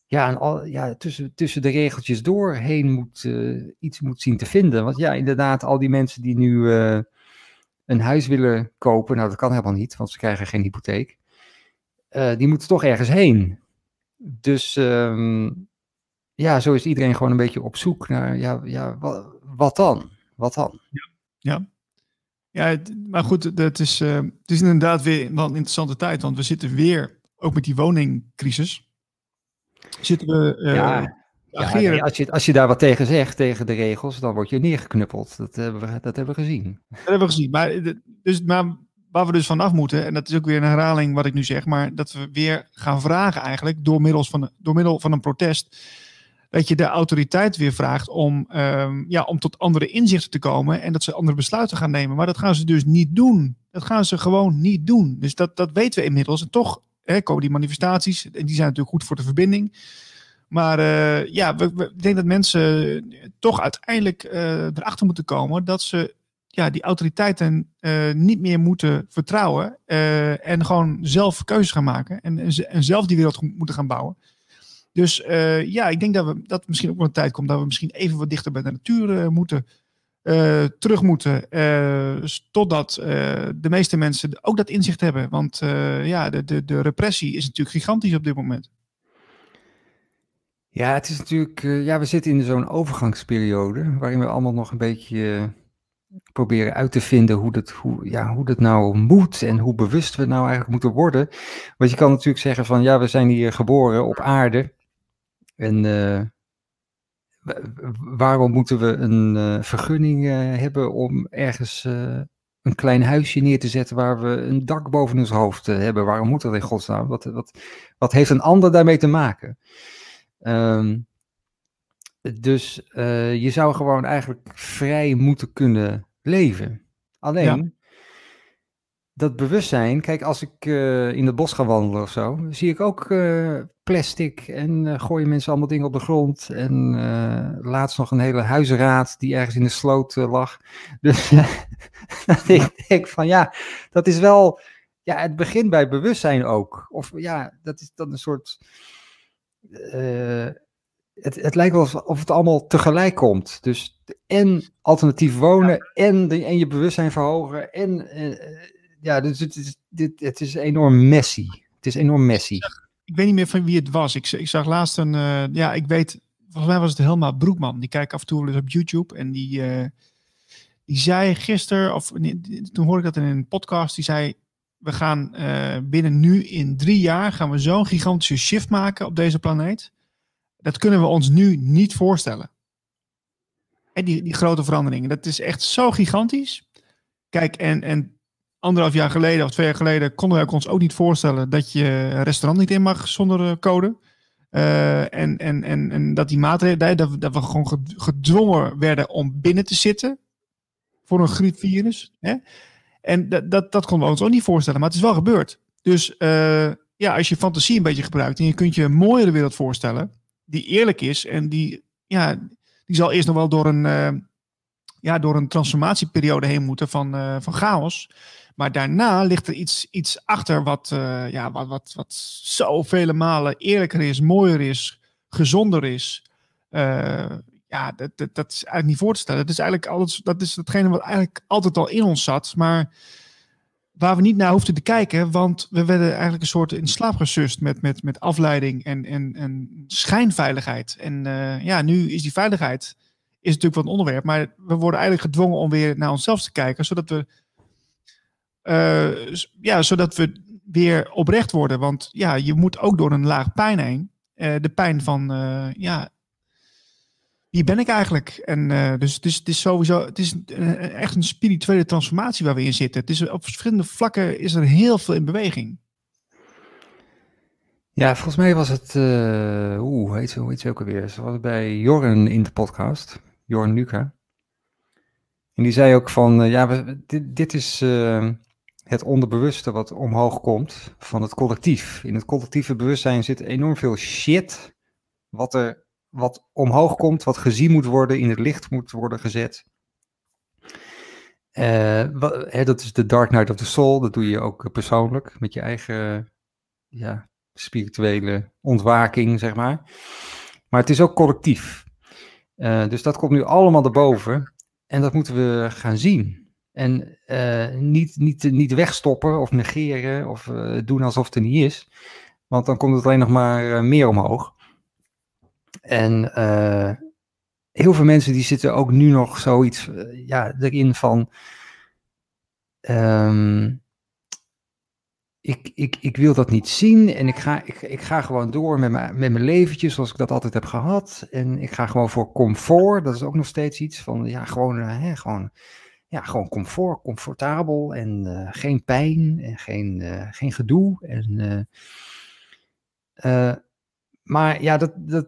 ja, al, ja, tussen, tussen de regeltjes doorheen moet, uh, iets moet zien te vinden. Want ja, inderdaad, al die mensen die nu een huis willen kopen, nou dat kan helemaal niet, want ze krijgen geen hypotheek. die moeten toch ergens heen. Dus um, ja, zo is iedereen gewoon een beetje op zoek naar, ja, ja wat dan? Wat dan? Ja, ja. ja maar goed, het is, uh, het is inderdaad weer wel een interessante tijd, want we zitten weer, ook met die woningcrisis, zitten we... Uh, ja. Ja, als, je, als je daar wat tegen zegt, tegen de regels, dan word je neergeknuppeld. Dat hebben we, dat hebben we gezien. Dat hebben we gezien. Maar, dus, maar waar we dus vanaf moeten, en dat is ook weer een herhaling wat ik nu zeg, maar dat we weer gaan vragen eigenlijk door, middels van, door middel van een protest dat je de autoriteit weer vraagt om, um, ja, om tot andere inzichten te komen en dat ze andere besluiten gaan nemen. Maar dat gaan ze dus niet doen. Dat gaan ze gewoon niet doen. Dus dat, dat weten we inmiddels. En toch hè, komen die manifestaties, en die zijn natuurlijk goed voor de verbinding. Maar uh, ja, we, ik denk dat mensen toch uiteindelijk uh, erachter moeten komen dat ze ja, die autoriteiten uh, niet meer moeten vertrouwen en gewoon zelf keuzes gaan maken en, en zelf die wereld moeten gaan bouwen. Dus uh, ja, ik denk dat, we, dat misschien ook wel een tijd komt dat we misschien even wat dichter bij de natuur uh, moeten. Uh, terug moeten. totdat de meeste mensen ook dat inzicht hebben. Want ja, de, de, de repressie is natuurlijk gigantisch op dit moment. Ja, het is natuurlijk. ja, we zitten in zo'n overgangsperiode. waarin we allemaal nog een beetje proberen uit te vinden hoe dat, hoe, ja, hoe dat nou moet en hoe bewust we nou eigenlijk moeten worden. Want je kan natuurlijk zeggen van ja, we zijn hier geboren op aarde en uh, waarom moeten we een uh, vergunning uh, hebben om ergens een klein huisje neer te zetten waar we een dak boven ons hoofd hebben? Waarom moet dat in godsnaam? Wat, wat, wat heeft een ander daarmee te maken? Um, dus je zou gewoon eigenlijk vrij moeten kunnen leven. Alleen, dat bewustzijn, kijk, als ik uh, in het bos ga wandelen of zo, zie ik ook uh, plastic en uh, gooien mensen allemaal dingen op de grond. En laatst nog een hele huizenraad die ergens in de sloot lag. Dus ik denk van ja, dat is wel, ja, het begint bij bewustzijn ook. Of ja, dat is dan een soort het, het lijkt wel alsof het allemaal tegelijk komt. Dus en alternatief wonen en, de, en je bewustzijn verhogen. En ja, dus het is, dit, het is enorm messy. Het is enorm messy. Ik weet niet meer van wie het was. Ik, ik zag laatst een, uh, ja, ik weet, volgens mij was het Helma Broekman. Die kijkt af en toe wel eens op YouTube. En die, uh, die zei gisteren, of toen hoorde ik dat in een podcast, die zei, we gaan binnen nu in drie jaar gaan we zo'n gigantische shift maken op deze planeet dat kunnen we ons nu niet voorstellen. En die, die grote veranderingen, dat is echt zo gigantisch. Kijk, en, en anderhalf jaar geleden of twee jaar geleden konden we ons ook niet voorstellen dat je een restaurant niet in mag zonder eh, code. Uh, en, en, en, en dat die maatregelen, dat, dat we gewoon gedwongen werden om binnen te zitten voor een griepvirus. Hè? En dat, dat, dat konden we ons ook niet voorstellen, maar het is wel gebeurd. Dus uh, ja, als je fantasie een beetje gebruikt en je kunt je een mooiere wereld voorstellen, die eerlijk is en die, ja, die zal eerst nog wel door een, ja, door een transformatieperiode heen moeten van, van chaos. Maar daarna ligt er iets, iets achter wat, uh, ja, wat, wat, wat zo vele malen eerlijker is, mooier is, gezonder is. ja, dat, dat, dat is eigenlijk niet voor te stellen. Dat is eigenlijk alles, dat is hetgene wat eigenlijk altijd al in ons zat. Maar waar we niet naar hoefden te kijken, want we werden eigenlijk een soort in slaap gesust met, met, met afleiding en, en, en schijnveiligheid. En uh, ja, nu is die veiligheid is natuurlijk wat een onderwerp, maar we worden eigenlijk gedwongen om weer naar onszelf te kijken, zodat we, uh, ja, zodat we weer oprecht worden. Want ja, je moet ook door een laag pijn heen. Uh, de pijn van ja, wie ben ik eigenlijk? En dus het is, het is sowieso, het is echt een spirituele transformatie waar we in zitten. Het is op verschillende vlakken is er heel veel in beweging. Ja, volgens mij was het, oeh, heet, hoe heet ze ook alweer? Ze was bij Jorren in de podcast, Jorren Luca. En die zei ook van, ja, dit, dit is het onderbewuste wat omhoog komt van het collectief. In het collectieve bewustzijn zit enorm veel shit wat er wat omhoog komt, wat gezien moet worden, in het licht moet worden gezet. Uh, wat, hè, dat is de Dark Night of the Soul. Dat doe je ook persoonlijk met je eigen ja, spirituele ontwaking, zeg maar. Maar het is ook collectief. Uh, dus dat komt nu allemaal erboven. En dat moeten we gaan zien. En uh, niet, niet, niet wegstoppen of negeren of doen alsof het er niet is. Want dan komt het alleen nog maar meer omhoog. En heel veel mensen die zitten ook nu nog zoiets ja, erin van. Um, ik, ik, ik wil dat niet zien en ik ga, ik, ik ga gewoon door met mijn, met mijn leventje zoals ik dat altijd heb gehad. En ik ga gewoon voor comfort. Dat is ook nog steeds iets van, ja, gewoon, hè, gewoon, ja, gewoon comfort, comfortabel en uh, geen pijn en geen, uh, geen gedoe. En, maar ja, dat, dat,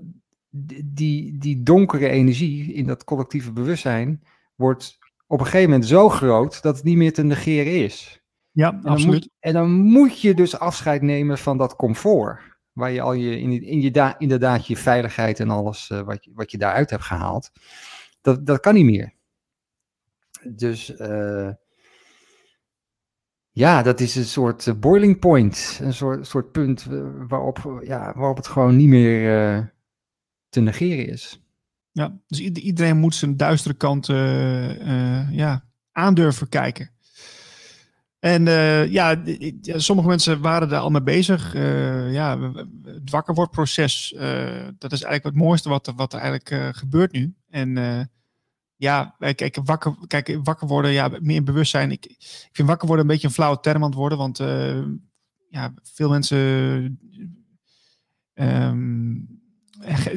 die, die donkere energie in dat collectieve bewustzijn wordt op een gegeven moment zo groot dat het niet meer te negeren is. Ja, en absoluut. Moet, en dan moet je dus afscheid nemen van dat comfort. Waar je al je, in, in je da, inderdaad je veiligheid en alles wat, je, wat je daaruit hebt gehaald. Dat, dat kan niet meer. Dus uh, ja, dat is een soort uh, boiling point. Een soort, soort punt waarop, ja, waarop het gewoon niet meer te negeren is. Ja, dus iedereen moet zijn duistere kant uh, ja, aandurven kijken. En ja, sommige mensen waren daar al mee bezig. ja, het wakkerwordproces, dat is eigenlijk het mooiste wat, wat er eigenlijk gebeurt nu. En ja, kijk, wakker, kijk, wakker worden, ja, meer bewustzijn. Ik, ik vind wakker worden een beetje een flauwe term aan het worden, want ja, veel mensen um,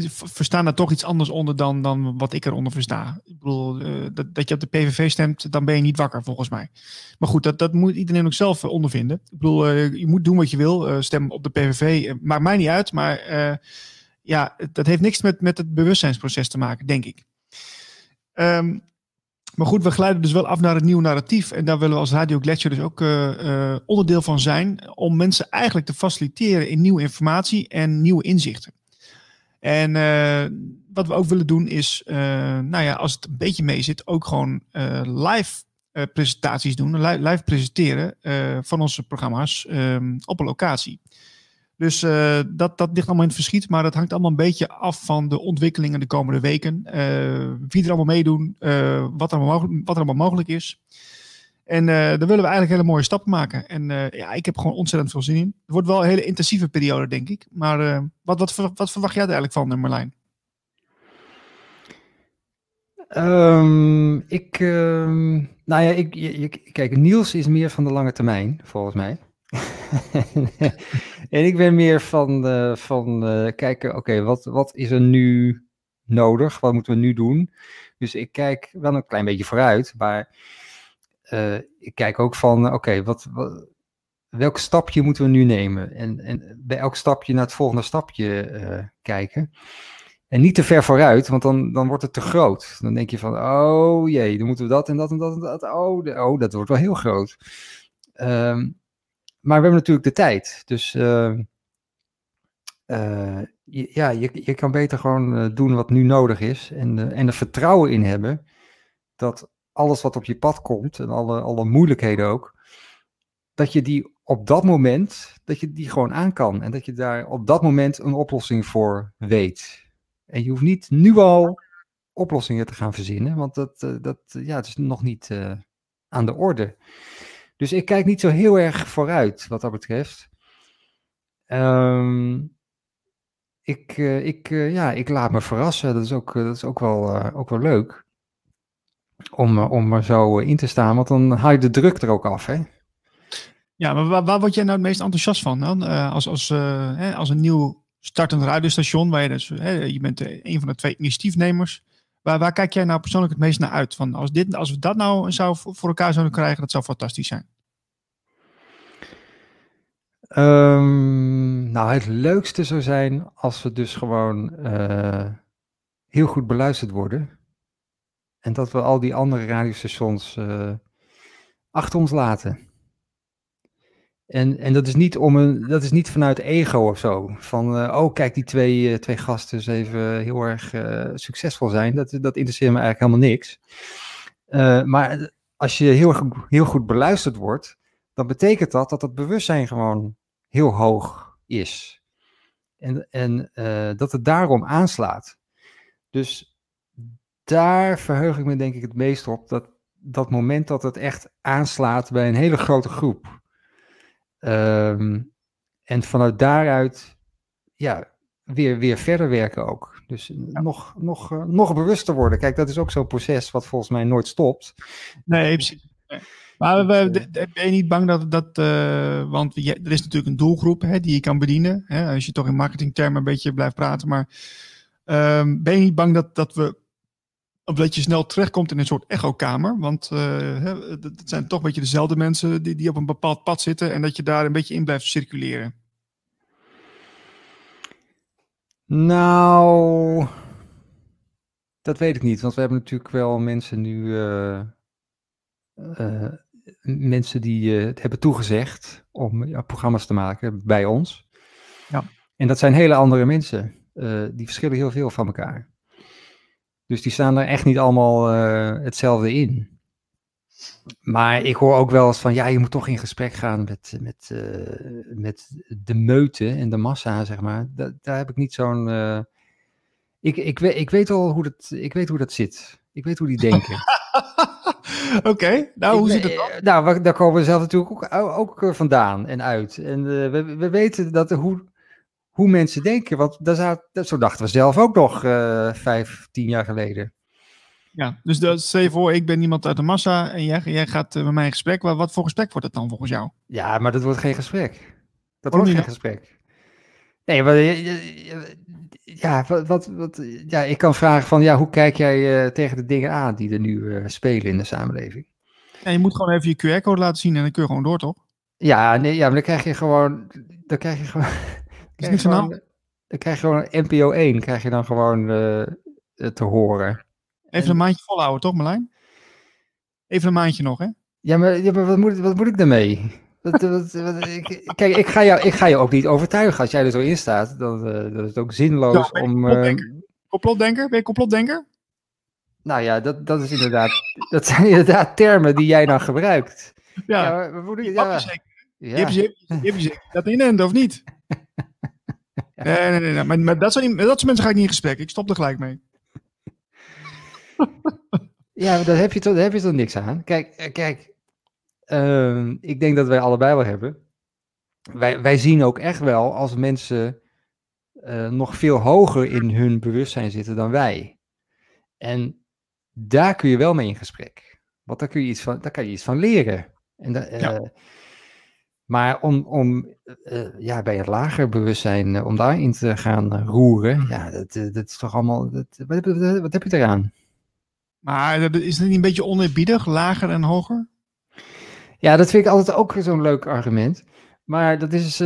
verstaan daar toch iets anders onder dan, dan wat ik eronder versta. Ik bedoel, dat, dat je op de PVV stemt, dan ben je niet wakker volgens mij. Maar goed, dat, dat moet iedereen ook zelf ondervinden. Ik bedoel, je moet doen wat je wil. stem op de PVV, maakt mij niet uit. Maar ja, dat heeft niks met, met het bewustzijnsproces te maken, denk ik. Um, Maar goed, we glijden dus wel af naar het nieuwe narratief. En daar willen we als Radio Gletscher dus ook onderdeel van zijn. Om mensen eigenlijk te faciliteren in nieuwe informatie en nieuwe inzichten. En wat we ook willen doen is, nou ja, als het een beetje mee zit, ook gewoon live presentaties doen. Live, live presenteren van onze programma's ehm, op een locatie. Dus uh, dat, dat ligt allemaal in het verschiet. Maar dat hangt allemaal een beetje af van de ontwikkelingen de komende weken. Uh, wie er allemaal meedoen, uh, wat, er allemaal, wat er allemaal mogelijk is. En daar willen we eigenlijk hele mooie stappen maken. En ja, ik heb gewoon ontzettend veel zin in. Het wordt wel een hele intensieve periode, denk ik. Maar wat, wat, wat, verwacht jij er eigenlijk van, Marlijn? Um, ik, um, nou ja, ik, ik, kijk, Niels is meer van de lange termijn, volgens mij. en ik ben meer van, uh, van uh, kijken, oké, wat, wat is er nu nodig? Wat moeten we nu doen? Dus ik kijk wel een klein beetje vooruit, maar uh, ik kijk ook van, oké, wat, wat, welk stapje moeten we nu nemen? En, en bij elk stapje naar het volgende stapje kijken. En niet te ver vooruit, want dan, dan wordt het te groot. Dan denk je van, oh jee, dan moeten we dat en dat en dat en dat. Oh, de, oh dat wordt wel heel groot. Um, maar we hebben natuurlijk de tijd. Dus uh, uh, ja, je, je kan beter gewoon uh, doen wat nu nodig is. En, en er vertrouwen in hebben dat alles wat op je pad komt, en alle, alle moeilijkheden ook, dat je die op dat moment, dat je die gewoon aan kan. En dat je daar op dat moment een oplossing voor weet. En je hoeft niet nu al oplossingen te gaan verzinnen, want dat, dat ja, het is nog niet aan de orde. Dus ik kijk niet zo heel erg vooruit wat dat betreft. Um, ik, uh, ik, uh, ja, ik laat me verrassen. Dat is ook, dat is ook, wel, ook wel leuk. Om, om er zo in te staan, want dan haal je de druk er ook af. Hè? Ja, maar waar, waar word jij nou het meest enthousiast van dan? als, als, hè, als een nieuw startend radiostation, waar je, dus, hè, je bent een van de twee initiatiefnemers. Waar, kijk jij nou persoonlijk het meest naar uit? Van als, dit, als we dat nou zou voor elkaar zouden krijgen, dat zou fantastisch zijn. Um, nou, het leukste zou zijn als we dus gewoon uh, heel goed beluisterd worden. En dat we al die andere radiostations uh, achter ons laten. En, en dat, is niet om een, dat is niet vanuit ego of zo. Van, uh, oh kijk, die twee, twee gasten eens even heel erg succesvol zijn. Dat, dat interesseert me eigenlijk helemaal niks. maar als je heel, heel goed beluisterd wordt, dan betekent dat dat het bewustzijn gewoon heel hoog is. En, en dat het daarom aanslaat. Dus daar verheug ik me denk ik het meest op. Dat, dat moment dat het echt aanslaat bij een hele grote groep. Um, en vanuit daaruit ja, weer, weer verder werken ook. Dus nog, nog, uh, nog bewuster worden. Kijk, dat is ook zo'n proces wat volgens mij nooit stopt. Nee, precies. Maar we, ben je niet bang dat, dat uh, want je, er is natuurlijk een doelgroep hè, die je kan bedienen. Hè, als je toch in marketingtermen een beetje blijft praten. Maar um, ben je niet bang dat, dat we of dat je snel terechtkomt in een soort echokamer. Want uh, het zijn toch een beetje dezelfde mensen die, die op een bepaald pad zitten. En dat je daar een beetje in blijft circuleren. Nou, dat weet ik niet. Want we hebben natuurlijk wel mensen nu. Uh, uh, mensen die uh, hebben toegezegd om ja, programma's te maken bij ons. Ja. En dat zijn hele andere mensen. Die verschillen heel veel van elkaar. Dus die staan er echt niet allemaal hetzelfde in. Maar ik hoor ook wel eens van, ja, je moet toch in gesprek gaan met, met, met de meute en de massa, zeg maar. Da daar heb ik niet zo'n... ik, ik, weet, ik, weet al hoe dat, ik weet hoe dat zit. Ik weet hoe die denken. Oké, nou hoe zit het dan? Nou, daar komen we zelf natuurlijk ook, ook eh, vandaan en uit. En uh, we, we weten dat hoe, hoe mensen denken, want daar zou, zo dachten we zelf ook nog uh, vijf, tien jaar geleden. Ja, dus dat, stel je voor, ik ben iemand uit de massa en jij, jij gaat met mij in gesprek. Wat, wat voor gesprek wordt het dan volgens jou? Ja, maar dat wordt geen gesprek. Dat wordt geen gesprek. Nee, maar ja, wat, wat, wat, ja, ik kan vragen van, ja, hoe kijk jij uh, tegen de dingen aan die er nu uh, spelen in de samenleving? Ja, je moet gewoon even je QR-code laten zien en dan kun je gewoon door, toch? Ja, nee, ja, maar dan krijg je gewoon, dan krijg je gewoon, is niks dan krijg je gewoon NPO 1, krijg je dan gewoon uh, te horen. Even en, een maandje volhouden, toch Marlijn? Even een maandje nog, hè? Ja, maar, ja, maar wat, moet, wat moet ik daarmee? Ik, kijk, ik ga, jou, ik ga je ook niet overtuigen. Als jij er zo in staat, dan, uh, dan is het ook zinloos ja, om... Complotdenker? Uh, complotdenker? Ben je complotdenker? Nou ja, dat, dat, is inderdaad, dat zijn inderdaad termen die jij dan gebruikt. Ja, ja, maar, ik, ja. Ja. Heb je, je dat in of niet? Nee, nee, nee. nee. Maar, maar dat, soort, dat soort mensen ga ik niet in gesprek. Ik stop er gelijk mee. ja, daar heb je toch, daar heb je toch niks aan. Kijk, kijk uh, ik denk dat wij allebei wel hebben. Wij, wij zien ook echt wel als mensen uh, nog veel hoger in hun bewustzijn zitten dan wij. En daar kun je wel mee in gesprek. Want daar, kun je iets van, daar kan je iets van leren. En da, uh, ja. Maar om, om uh, ja, bij het lager bewustzijn, uh, om daarin te gaan roeren, ja, dat, dat is toch allemaal. Dat, wat, wat, wat, heb je eraan? Maar is het niet een beetje oneerbiedig, lager en hoger? Ja, dat vind ik altijd ook zo'n leuk argument. Maar dat is,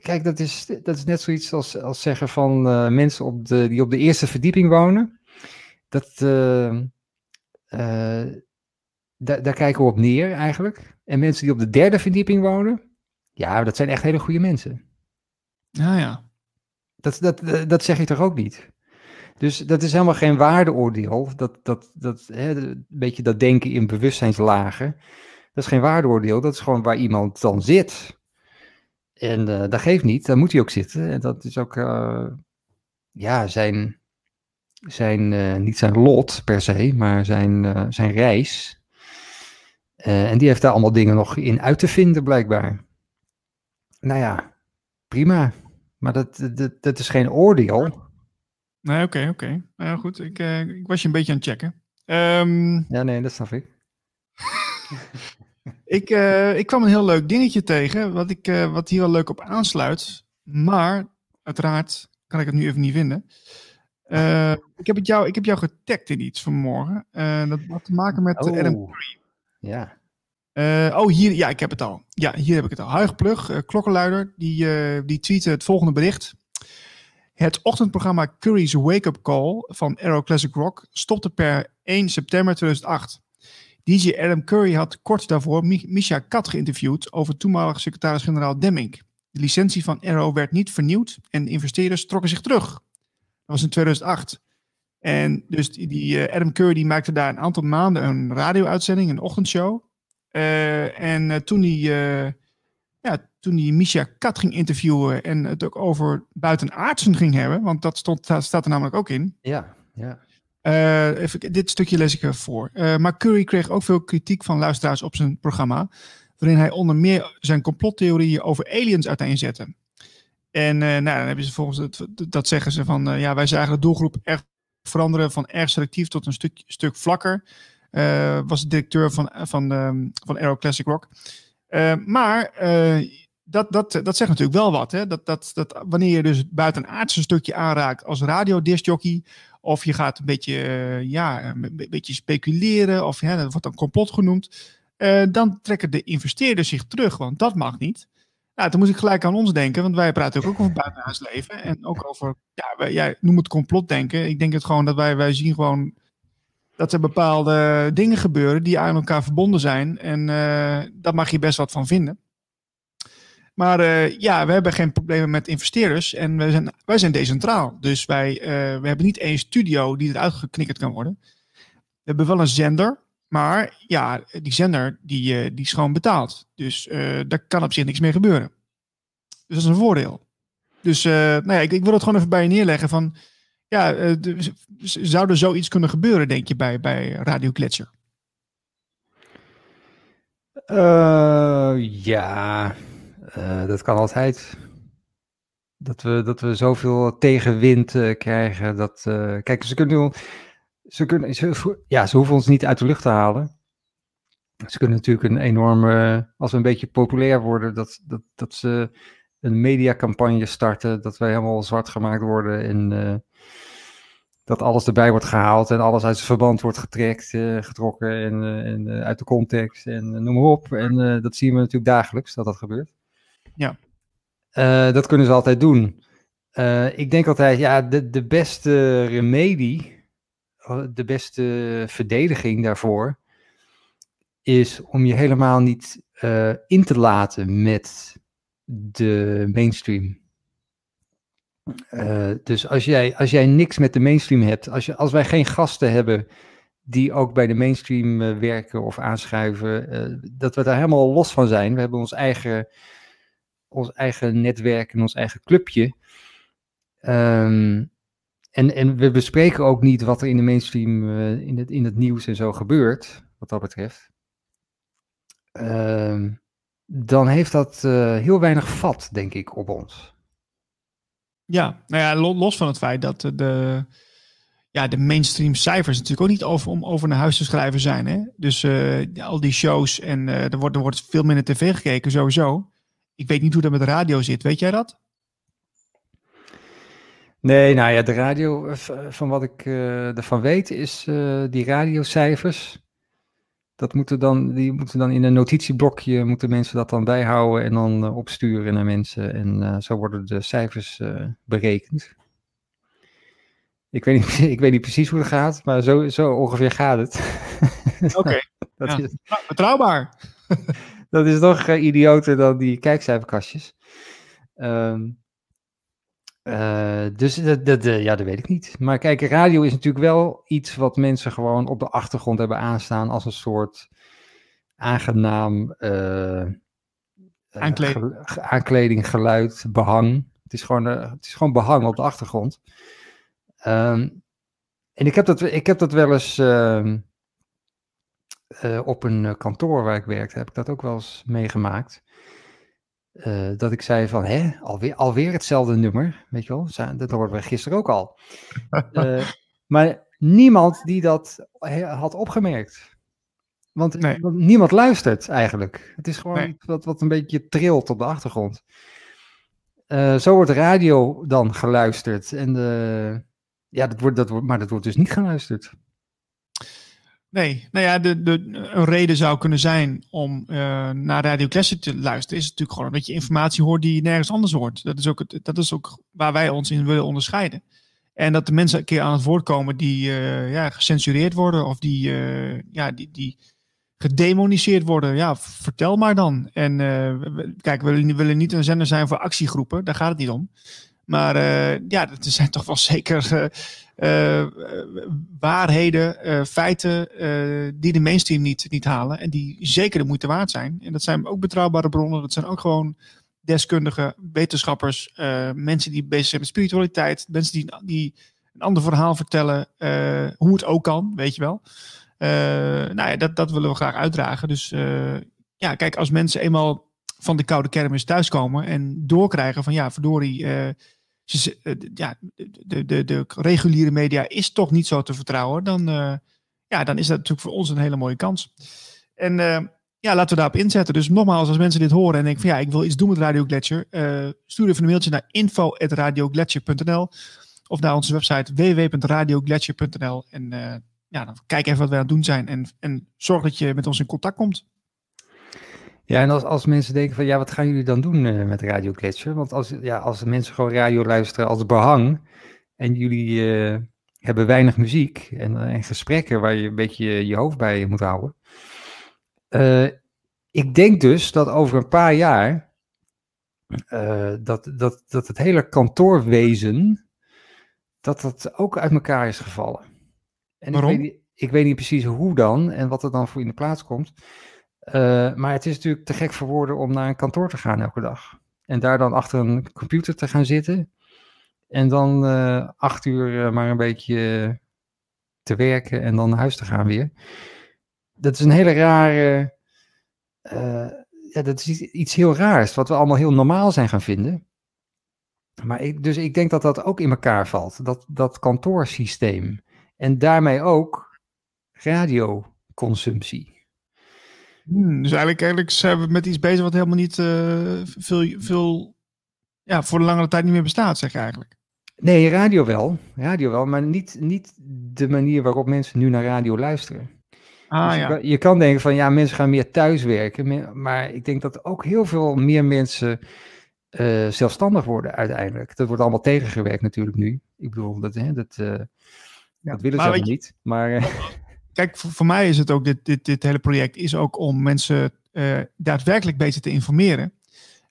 kijk, dat is, dat is net zoiets als, als zeggen van mensen op de, die op de eerste verdieping wonen. Dat, daar, daar kijken we op neer eigenlijk. En mensen die op de derde verdieping wonen, ja, dat zijn echt hele goede mensen. Ja, ja. Dat, dat, dat zeg je toch ook niet? Dus dat is helemaal geen waardeoordeel. Dat, dat, dat, hè, een beetje dat denken in bewustzijnslagen. Dat is geen waardeoordeel. Dat is gewoon waar iemand dan zit. En uh, dat geeft niet. Daar moet hij ook zitten. En dat is ook, uh, ja, zijn, zijn uh, niet zijn lot per se, maar zijn, zijn reis. Uh, en die heeft daar allemaal dingen nog in uit te vinden, blijkbaar. Nou ja, prima. Maar dat, dat, dat is geen oordeel. Nee, oké, okay, oké. Okay. Nou goed, ik, uh, ik was je een beetje aan het checken. Um, ja, nee, dat snap ik. ik, uh, ik kwam een heel leuk dingetje tegen, wat, ik, wat hier wel leuk op aansluit. Maar, uiteraard, kan ik het nu even niet vinden. ik, heb het jou, ik heb jou getagd in iets vanmorgen. dat had te maken met oh. Adam Curry. Ja. Uh, oh, hier, ja, ik heb het al. Ja, hier heb ik het al. Huig Plug, uh, klokkenluider, die, uh, die tweette het volgende bericht. Het ochtendprogramma Curry's Wake Up Call van Aero Classic Rock stopte per 1 september 2008. DJ Adam Curry had kort daarvoor Misha Kat geïnterviewd over toenmalig secretaris-generaal Demming. De licentie van Arrow werd niet vernieuwd en investeerders trokken zich terug. Dat was in 2008. En dus die, die Adam Curry die maakte daar een aantal maanden een radio-uitzending, een ochtendshow. Uh, en uh, toen hij uh, ja, toen hij Misha Kat ging interviewen en het ook over buitenaardsen ging hebben, want dat, stond, dat staat er namelijk ook in. Ja, ja. even, dit stukje lees ik even voor. maar Curry kreeg ook veel kritiek van luisteraars op zijn programma, waarin hij onder meer zijn complottheorieën over aliens uiteenzette. En nou, dan hebben ze volgens het, dat zeggen ze van, ja, wij zagen de doelgroep echt veranderen van erg selectief tot een stuk, stuk vlakker. Uh, was directeur van, van, um, van Aero Classic Rock. Uh, maar uh, dat, dat, dat zegt natuurlijk wel wat. Hè? Dat, dat, dat wanneer je dus buiten aardse een stukje aanraakt als radiodiscjockey, of je gaat een beetje, ja, een beetje speculeren, of ja, dat wordt dan complot genoemd, dan trekken de investeerders zich terug, want dat mag niet. Nou, toen moest ik gelijk aan ons denken, want wij praten ook over buitenaards leven en ook over, ja, wij, jij noemt het complotdenken. Ik denk het gewoon dat wij, wij zien gewoon dat er bepaalde dingen gebeuren die aan elkaar verbonden zijn. En uh, daar mag je best wat van vinden. Maar uh, ja, we hebben geen problemen met investeerders en wij zijn, wij zijn decentraal. Dus wij uh, we hebben niet één studio die eruit geknikkerd kan worden. We hebben wel een zender, maar ja, die zender die, die is gewoon betaald. Dus daar kan op zich niks mee gebeuren. Dus dat is een voordeel. Dus nou ja, ik, ik wil het gewoon even bij je neerleggen van ja, uh, zou er zoiets kunnen gebeuren, denk je, bij, bij Radio? Uh, ja, uh, dat kan altijd. Dat we, dat we zoveel tegenwind krijgen. Dat, kijk, ze kunnen, ze kunnen ze, ja, ze hoeven ons niet uit de lucht te halen. Ze kunnen natuurlijk een enorme, als we een beetje populair worden, dat, dat, dat ze een mediacampagne starten, dat wij helemaal zwart gemaakt worden en dat alles erbij wordt gehaald en alles uit zijn verband wordt getrekt, uh, getrokken en, uh, en uit de context en noem maar op. En dat zien we natuurlijk dagelijks dat dat gebeurt. Ja. dat kunnen ze altijd doen. ik denk altijd, ja, de, de beste remedie, de beste verdediging daarvoor, is om je helemaal niet uh, in te laten met de mainstream. Uh, dus als jij, als jij niks met de mainstream hebt, als, je, als wij geen gasten hebben die ook bij de mainstream uh, werken of aanschuiven, dat we daar helemaal los van zijn. We hebben ons eigen, ons eigen netwerk en ons eigen clubje. Um, en, en we bespreken ook niet wat er in de mainstream, uh, in, het, in het nieuws en zo gebeurt, wat dat betreft. Uh, dan heeft dat uh, heel weinig vat, denk ik, op ons. Ja, nou ja, los van het feit dat de, ja, de mainstream cijfers natuurlijk ook niet over, om over naar huis te schrijven zijn. Hè? Dus uh, al die shows en er, wordt, er wordt veel minder tv gekeken, sowieso. Ik weet niet hoe dat met de radio zit. Weet jij dat? Nee, nou ja, de radio, eh, van wat ik uh, ervan weet, is uh, die radiocijfers. Dat moeten dan, die moeten dan in een notitieblokje, moeten mensen dat dan bijhouden en dan uh, opsturen naar mensen. En zo worden de cijfers berekend. Ik weet, niet, ik weet niet precies hoe het gaat, maar zo, zo ongeveer gaat het. Oké, okay. ja. is, nou, betrouwbaar. dat is nog idioter dan die kijkcijferkastjes. Um, uh, dus dat, dat, ja, dat weet ik niet. Maar kijk, radio is natuurlijk wel iets wat mensen gewoon op de achtergrond hebben aanstaan als een soort aangenaam uh, aankleding. aankleding, geluid, behang. Het is, gewoon, uh, het is gewoon behang op de achtergrond. Um, en ik heb dat, ik heb dat wel eens uh, op een kantoor waar ik werkte, heb ik dat ook wel eens meegemaakt. Uh, dat ik zei van, hè, alweer, alweer hetzelfde nummer, weet je wel, dat hoorden we gisteren ook al. Uh, maar niemand die dat had opgemerkt. Want, nee. want, niemand luistert eigenlijk. Het is gewoon nee. wat, wat een beetje trilt op de achtergrond. Uh, zo wordt radio dan geluisterd. En de, ja, dat wordt, dat wordt, maar dat wordt dus niet geluisterd. Nee, nou ja, de, de, een reden zou kunnen zijn om uh, naar Radio Classic te luisteren, is natuurlijk gewoon dat je informatie hoort die je nergens anders hoort. Dat is ook, het, dat is ook waar wij ons in willen onderscheiden. En dat de mensen een keer aan het woord komen die uh, ja, gecensureerd worden of die, uh, ja, die, die gedemoniseerd worden. Ja, vertel maar dan. En kijk, we willen niet een zender zijn voor actiegroepen, daar gaat het niet om. Maar ja, er zijn toch wel zeker uh, waarheden, uh, feiten die de mainstream niet, niet halen en die zeker de moeite waard zijn. En dat zijn ook betrouwbare bronnen, dat zijn ook gewoon deskundigen, wetenschappers, mensen die bezig zijn met spiritualiteit, mensen die, die een ander verhaal vertellen, hoe het ook kan, weet je wel. nou ja, dat, dat willen we graag uitdragen. Dus ja, kijk, als mensen eenmaal van de koude kermis thuiskomen en doorkrijgen van ja, verdorie eh, ja, de, de, de reguliere media is toch niet zo te vertrouwen, dan, uh, ja, dan is dat natuurlijk voor ons een hele mooie kans. En uh, ja, laten we daarop inzetten. Dus nogmaals, als mensen dit horen en denken van ja, ik wil iets doen met Radio Gletscher, stuur even een mailtje naar info.radiogletscher.nl of naar onze website www.radiogletscher.nl en ja, dan kijk even wat we aan het doen zijn en, en zorg dat je met ons in contact komt. Ja, en als, als mensen denken van ja, wat gaan jullie dan doen uh, met Radio Gletscher? Want als, ja, als mensen gewoon radio luisteren als behang en jullie uh, hebben weinig muziek en, eh, en, gesprekken waar je een beetje je hoofd bij moet houden. Uh, ik denk dus dat over een paar jaar dat, dat, dat het hele kantoorwezen, dat dat ook uit elkaar is gevallen. En Waarom? Ik weet, ik weet niet precies hoe dan en wat er dan voor in de plaats komt. Uh, maar het is natuurlijk te gek voor woorden om naar een kantoor te gaan elke dag. En daar dan achter een computer te gaan zitten. En dan uh, acht uur uh, maar een beetje te werken en dan naar huis te gaan weer. Dat is een hele rare. ja, dat is iets heel raars, wat we allemaal heel normaal zijn gaan vinden. Maar ik, dus ik denk dat dat ook in elkaar valt, dat, dat kantoorsysteem. En daarmee ook radioconsumptie. Hmm, dus eigenlijk, eigenlijk zijn we met iets bezig wat helemaal niet uh, veel, veel ja, voor de langere tijd niet meer bestaat, zeg je eigenlijk. Nee, radio wel. Radio wel, maar niet, niet de manier waarop mensen nu naar radio luisteren. Ah, dus ja. je, kan, je, kan, denken van ja, mensen gaan meer thuiswerken. Maar ik denk dat ook heel veel meer mensen uh, zelfstandig worden uiteindelijk. Dat wordt allemaal tegengewerkt natuurlijk nu. Ik bedoel, dat, hè, dat, uh, ja, dat willen ze niet. Maar, kijk, voor, mij is het ook, dit, dit, dit hele project is ook om mensen uh, daadwerkelijk beter te informeren.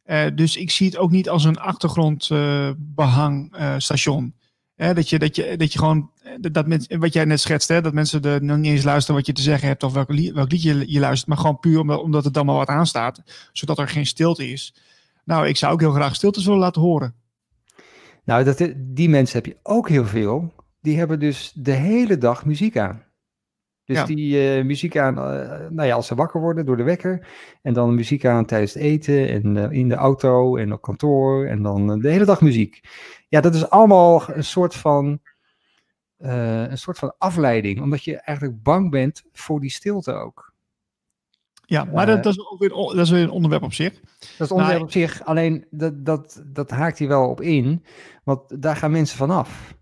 Uh, dus ik zie het ook niet als een achtergrondbehangstation. Uh, dat, je, dat, je, dat je gewoon, dat, dat wat jij net schetst, hè, dat mensen er nog niet eens luisteren wat je te zeggen hebt of welk, welk liedje je, luistert, maar gewoon puur omdat, omdat het dan maar wat aanstaat, zodat er geen stilte is. Nou, ik zou ook heel graag stilte willen laten horen. Nou, dat, die mensen heb je ook heel veel. Die hebben dus de hele dag muziek aan. Dus die uh, muziek aan, uh, nou ja, als ze wakker worden door de wekker. En dan muziek aan tijdens het eten en uh, in de auto en op kantoor. En dan de hele dag muziek. Ja, dat is allemaal een soort van, een soort van afleiding. Omdat je eigenlijk bang bent voor die stilte ook. Ja, maar dat, dat, is ook weer, dat is weer een onderwerp op zich. Dat is een onderwerp op zich, alleen dat, dat, dat haakt hier wel op in. Want daar gaan mensen vanaf,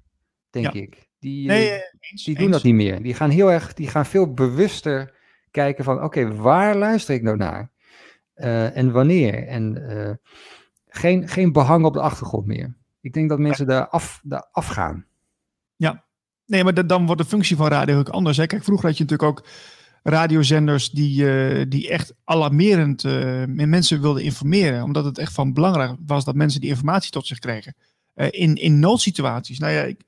denk ik. Die, nee, eh, eens, die doen dat niet meer. Die gaan heel erg, die gaan veel bewuster kijken van, oké, waar luister ik nou naar? Uh, en wanneer? En uh, geen, geen behang op de achtergrond meer. Ik denk dat mensen daar, af, daar afgaan. Ja, nee, maar dan wordt de functie van radio ook anders. Hè? Kijk, vroeger had je natuurlijk ook radiozenders die, uh, die echt alarmerend uh, mensen wilden informeren. Omdat het echt van belangrijk was dat mensen die informatie tot zich kregen. Uh, in, in noodsituaties. Nou ja, ik,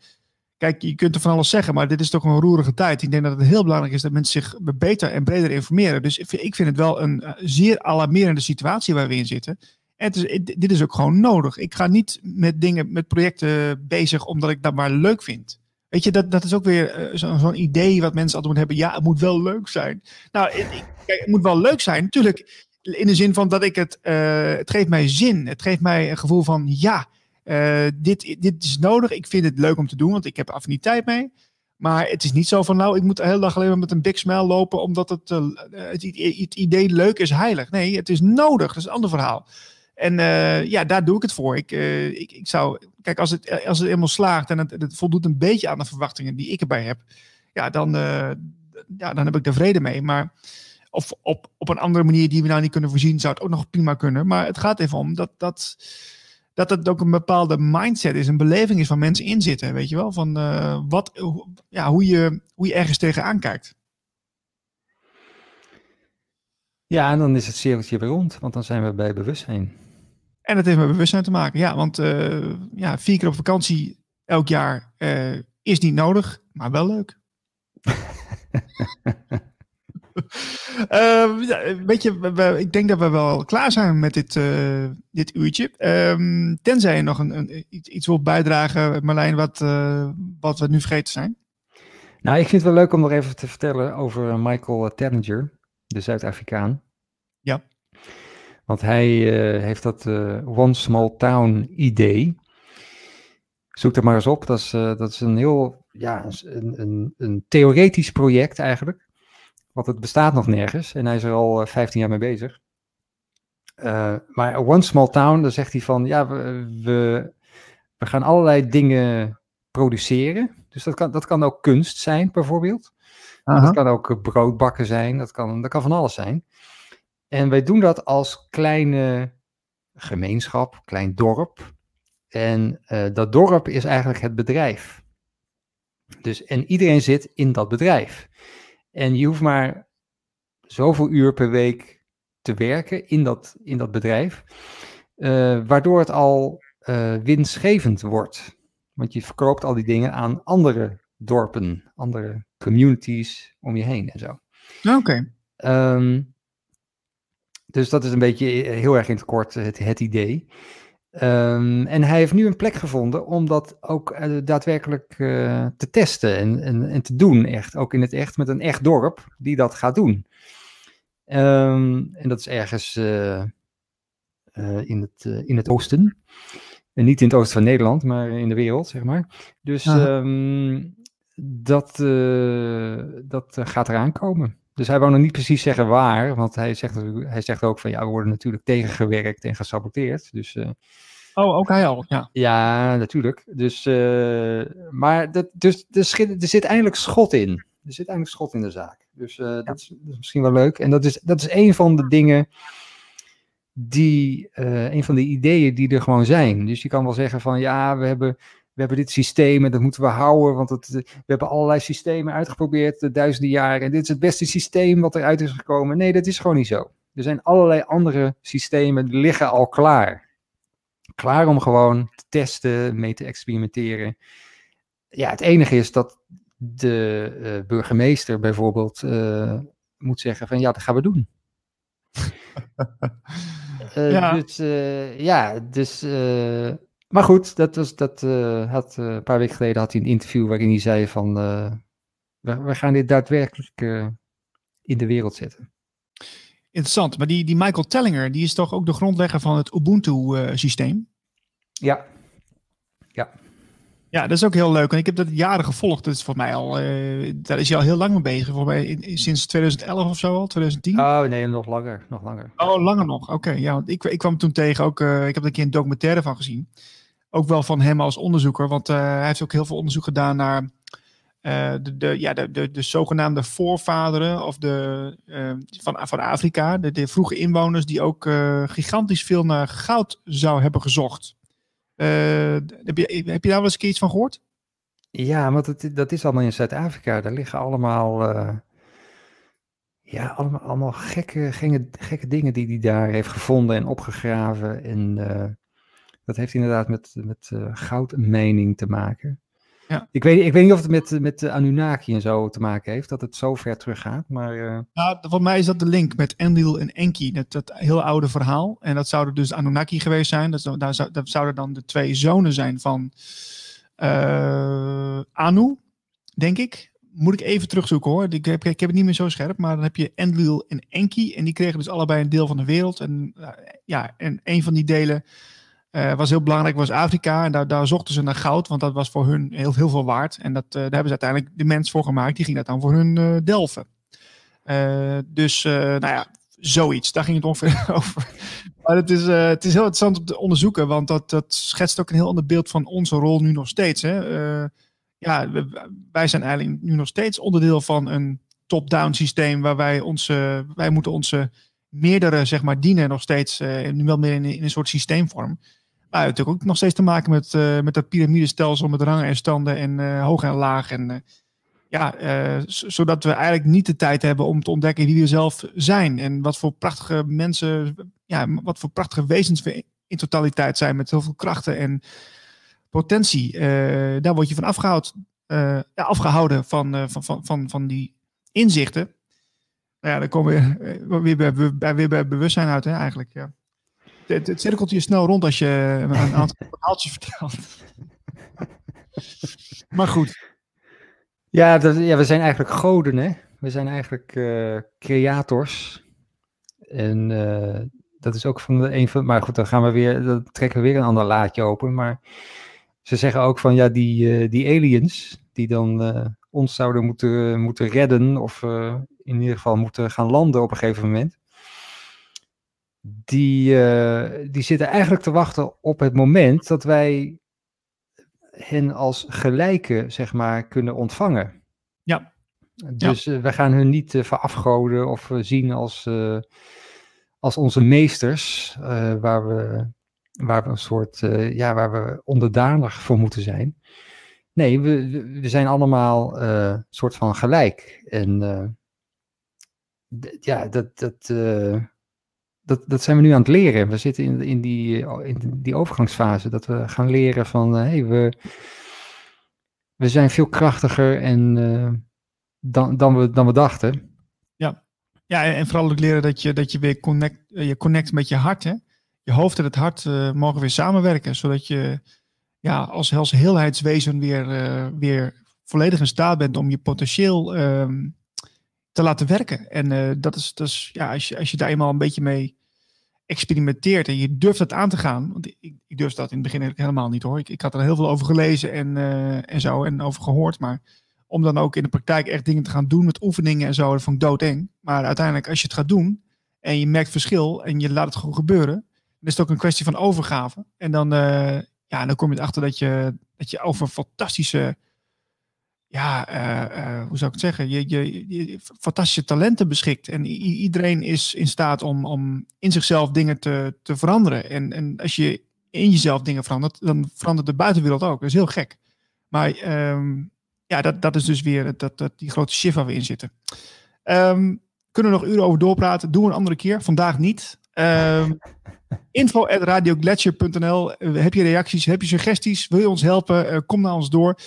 kijk, je kunt er van alles zeggen, maar dit is toch een roerige tijd. Ik denk dat het heel belangrijk is dat mensen zich beter en breder informeren. Dus ik vind het wel een zeer alarmerende situatie waar we in zitten. En dit is ook gewoon nodig. Ik ga niet met dingen, met projecten bezig omdat ik dat maar leuk vind. Weet je, dat, dat is ook weer uh, zo'n idee wat mensen altijd moeten hebben. Ja, het moet wel leuk zijn. Nou, ik, kijk, het moet wel leuk zijn. Natuurlijk, in de zin van dat ik het, uh, het geeft mij zin. Het geeft mij een gevoel van, ja, uh, dit, dit is nodig. Ik vind het leuk om te doen, want ik heb affiniteit mee. Maar het is niet zo van, nou, ik moet de hele dag alleen maar met een big smile lopen, omdat het, het, het idee leuk is heilig. Nee, het is nodig. Dat is een ander verhaal. En uh, ja, daar doe ik het voor. Ik, ik, ik zou, kijk, als het, als het eenmaal slaagt en het, voldoet een beetje aan de verwachtingen die ik erbij heb, ja, dan, ja, dan heb ik er vrede mee. Maar of op, op een andere manier die we nou niet kunnen voorzien, zou het ook nog prima kunnen. Maar het gaat even om dat, dat, dat het ook een bepaalde mindset is, een beleving is van mensen inzitten. Weet je wel, van wat, ja, hoe, je, hoe je ergens tegenaan kijkt. Ja, en dan is het cirkeltje weer rond, want dan zijn we bij bewustzijn. En het heeft met bewustzijn te maken. Ja, want uh, ja, vier keer op vakantie elk jaar uh, is niet nodig, maar wel leuk. uh, ja, weet je, we, ik denk dat we wel klaar zijn met dit, dit uurtje. Um, tenzij je nog een, een, iets, iets wilt bijdragen, Marlijn, wat, wat we nu vergeten zijn. Nou, ik vind het wel leuk om nog even te vertellen over Michael Tellinger, de Zuid-Afrikaan. Ja. Want hij heeft dat One Small Town idee. Zoek er maar eens op. Dat is, dat is een heel, ja, een, een, een, theoretisch project eigenlijk. Want het bestaat nog nergens. En hij is er al 15 jaar mee bezig. maar One Small Town, daar zegt hij van, ja, we, we, we gaan allerlei dingen produceren. Dus dat kan, dat kan ook kunst zijn, bijvoorbeeld. Dat kan ook broodbakken zijn. Dat kan, dat kan van alles zijn. En wij doen dat als kleine gemeenschap, klein dorp. En uh, dat dorp is eigenlijk het bedrijf. Dus, en iedereen zit in dat bedrijf. En je hoeft maar zoveel uur per week te werken in dat, in dat bedrijf, uh, waardoor het al uh, winstgevend wordt. Want je verkoopt al die dingen aan andere dorpen, andere communities om je heen en zo. Oké. Okay. Um, dus dat is een beetje eh, heel erg in het kort het, het idee. Um, en hij heeft nu een plek gevonden om dat ook uh, daadwerkelijk uh, te testen en, en, en, te doen, echt. Ook in het echt, met een echt dorp die dat gaat doen. Um, en dat is ergens uh, in, het, in het oosten. En niet in het oosten van Nederland, maar in de wereld, zeg maar. Dus um, dat, dat gaat eraan komen. Dus hij wou nog niet precies zeggen waar, want hij zegt, hij zegt ook van ja, we worden natuurlijk tegengewerkt en gesaboteerd. Dus, uh, oh, ook hij al, ja. Ja, natuurlijk. Dus, uh, maar dat, dus, er, er zit eindelijk schot in. Er zit eindelijk schot in de zaak. Dus uh, ja. dat, is, dat, is, misschien wel leuk. En dat is, dat is een van de dingen die, een van de ideeën die er gewoon zijn. Dus je kan wel zeggen van ja, we hebben we hebben dit systeem en dat moeten we houden, want het, we hebben allerlei systemen uitgeprobeerd de duizenden jaren en dit is het beste systeem wat eruit is gekomen. Nee, dat is gewoon niet zo. Er zijn allerlei andere systemen die liggen al klaar. Klaar om gewoon te testen, mee te experimenteren. Ja, het enige is dat de uh, burgemeester bijvoorbeeld uh, moet zeggen van ja, dat gaan we doen. uh, ja. Dus, ja, dus maar goed, dat was, dat, had, een paar weken geleden had hij een interview waarin hij zei van we, we, gaan dit daadwerkelijk in de wereld zetten. Interessant, maar die, die Michael Tellinger, die is toch ook de grondlegger van het Ubuntu-systeem? ja. Ja. Ja, dat is ook heel leuk. En ik heb dat jaren gevolgd. Dat is voor mij al, daar is hij al heel lang mee bezig. Voor mij sinds 2011 of zo al, 2010. Oh nee, nog langer. Nog langer. Oh, langer nog. Oké, ja. Ik, ik kwam toen tegen ook, ik heb er een keer een documentaire van gezien. Ook wel van hem als onderzoeker. Want uh, hij heeft ook heel veel onderzoek gedaan naar de, de, ja, de, de, de zogenaamde voorvaderen of de, van, van Afrika. De, de vroege inwoners die ook gigantisch veel naar goud zou hebben gezocht. Eh, heb, je, heb je daar wel eens iets van gehoord? Ja, want het, dat is allemaal in Zuid-Afrika. Daar liggen allemaal, ja, allemaal, allemaal gekke, gekke, gekke dingen die hij daar heeft gevonden en opgegraven. En dat heeft inderdaad met, met uh, goudmening te maken. Ja. Ik, weet, ik weet niet of het met, met Anunnaki en zo te maken heeft, dat het zo ver terug gaat. Maar, uh... nou, voor mij is dat de link met Enlil en Enki, dat, dat heel oude verhaal. En dat zouden dus Anunnaki geweest zijn. Dat, daar zou, dat zouden dan de twee zonen zijn van uh, Anu, denk ik. Moet ik even terugzoeken hoor. Ik heb, ik heb het niet meer zo scherp. Maar dan heb je Enlil en Enki. En die kregen dus allebei een deel van de wereld. En uh, ja, en een van die delen uh, was heel belangrijk, was Afrika. En daar, daar zochten ze naar goud, want dat was voor hun heel, heel veel waard. En dat, uh, daar hebben ze uiteindelijk de mens voor gemaakt. Die ging dat dan voor hun uh, delven. dus, nou ja, zoiets. Daar ging het ongeveer over. Maar het is, het is heel interessant om te onderzoeken, want dat, dat schetst ook een heel ander beeld van onze rol nu nog steeds. Hè? ja, wij zijn eigenlijk nu nog steeds onderdeel van een top-down systeem waar wij onze, wij moeten onze meerdere, zeg maar, dienen nog steeds, nu wel meer in, in een soort systeemvorm. Maar natuurlijk ook nog steeds te maken met, uh, met dat piramidestelsel, met rangen en standen en uh, hoog en laag. En uh, ja, zodat we eigenlijk niet de tijd hebben om te ontdekken wie we zelf zijn. En wat voor prachtige mensen, ja, wat voor prachtige wezens we in totaliteit zijn. Met heel veel krachten en potentie. daar word je van afgehouden, ja, afgehouden van, van, van, van, van die inzichten. Nou ja, dan komen we weer, weer, bij, weer bij bewustzijn uit, hè, eigenlijk. Ja het, het cirkelt je snel rond als je een aantal verhaaltjes vertelt. maar goed. Ja, dat, ja, we zijn eigenlijk goden, hè? We zijn eigenlijk uh, creators. En uh, dat is ook van de een van. Maar goed, dan gaan we weer. Dan trekken we weer een ander laadje open. Maar ze zeggen ook van ja, die, uh, die aliens. die dan ons zouden moeten, moeten redden. of in ieder geval moeten gaan landen op een gegeven moment die, uh, die zitten eigenlijk te wachten op het moment dat wij hen als gelijke, zeg maar, kunnen ontvangen. Ja. Dus ja. Uh, wij gaan hun niet uh, verafgoden of zien als, als onze meesters, waar, we, waar we een soort, ja, waar we onderdanig voor moeten zijn. Nee, we, we zijn allemaal een soort van gelijk. En ja, dat, dat, dat, dat zijn we nu aan het leren. We zitten in, in, die, in die overgangsfase. Dat we gaan leren van, hé, hey, we, we zijn veel krachtiger en, uh, dan, dan, we, dan we dachten. Ja, ja en vooral ook leren dat je, dat je weer connect, eh, je connect met je hart. Hè? Je hoofd en het hart mogen weer samenwerken. Zodat je ja, als, als heelheidswezen weer, weer volledig in staat bent om je potentieel ehm, te laten werken. En dat is, dat is ja, als je, als je daar eenmaal een beetje mee experimenteert en je durft dat aan te gaan. Want ik, ik durfde dat in het begin helemaal niet hoor. Ik, ik had er heel veel over gelezen en, uh, en zo en over gehoord. Maar om dan ook in de praktijk echt dingen te gaan doen met oefeningen en zo, dat vond ik doodeng. Maar uiteindelijk als je het gaat doen en je merkt verschil en je laat het gewoon gebeuren. Dan is het ook een kwestie van overgave. En dan, uh, ja, dan kom je erachter dat je, dat je over fantastische ja, uh, hoe zou ik het zeggen, je, je, je, fantastische talenten beschikt. En iedereen is in staat om, om in zichzelf dingen te, te veranderen. En, en als je in jezelf dingen verandert, dan verandert de buitenwereld ook. Dat is heel gek. Maar ehm, ja, dat, dat is dus weer dat, dat, die grote shift waar we in zitten. Um, kunnen we nog uren over doorpraten? Doe een andere keer. Vandaag niet. Um, info at radioglacier.nl. Heb je reacties? Heb je suggesties? Wil je ons helpen? Uh, kom naar ons door.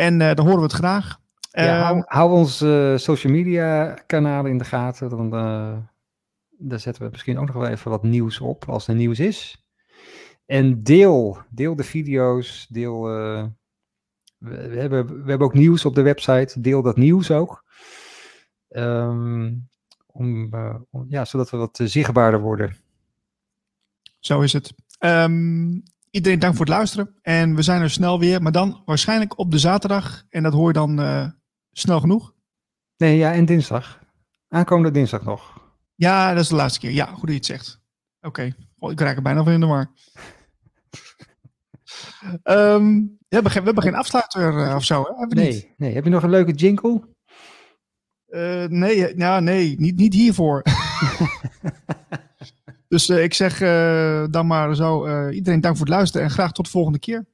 En uh, dan horen we het graag. Ja, hou, hou onze social media kanalen in de gaten. Dan, uh, daar zetten we misschien ook nog wel even wat nieuws op als er nieuws is. En deel, deel de video's, deel. Uh, we, we, hebben, we hebben ook nieuws op de website. Deel dat nieuws ook. Um, om, uh, om, ja, zodat we wat zichtbaarder worden. Zo is het. Um, iedereen dank voor het luisteren. En we zijn er snel weer, maar dan waarschijnlijk op de zaterdag. En dat hoor je dan uh, snel genoeg. Nee, ja, en dinsdag. Aankomende dinsdag nog. Ja, dat is de laatste keer. Ja, goed dat je het zegt. Oké, okay. oh, ik raak er bijna van in de war. um, we, hebben geen, we hebben geen afsluiter uh, of zo, hè? Hebben nee, niet? nee. Heb je nog een leuke jingle? Uh, nee, nou, nee, niet, niet hiervoor. dus uh, ik zeg dan maar zo, iedereen dank voor het luisteren en graag tot de volgende keer.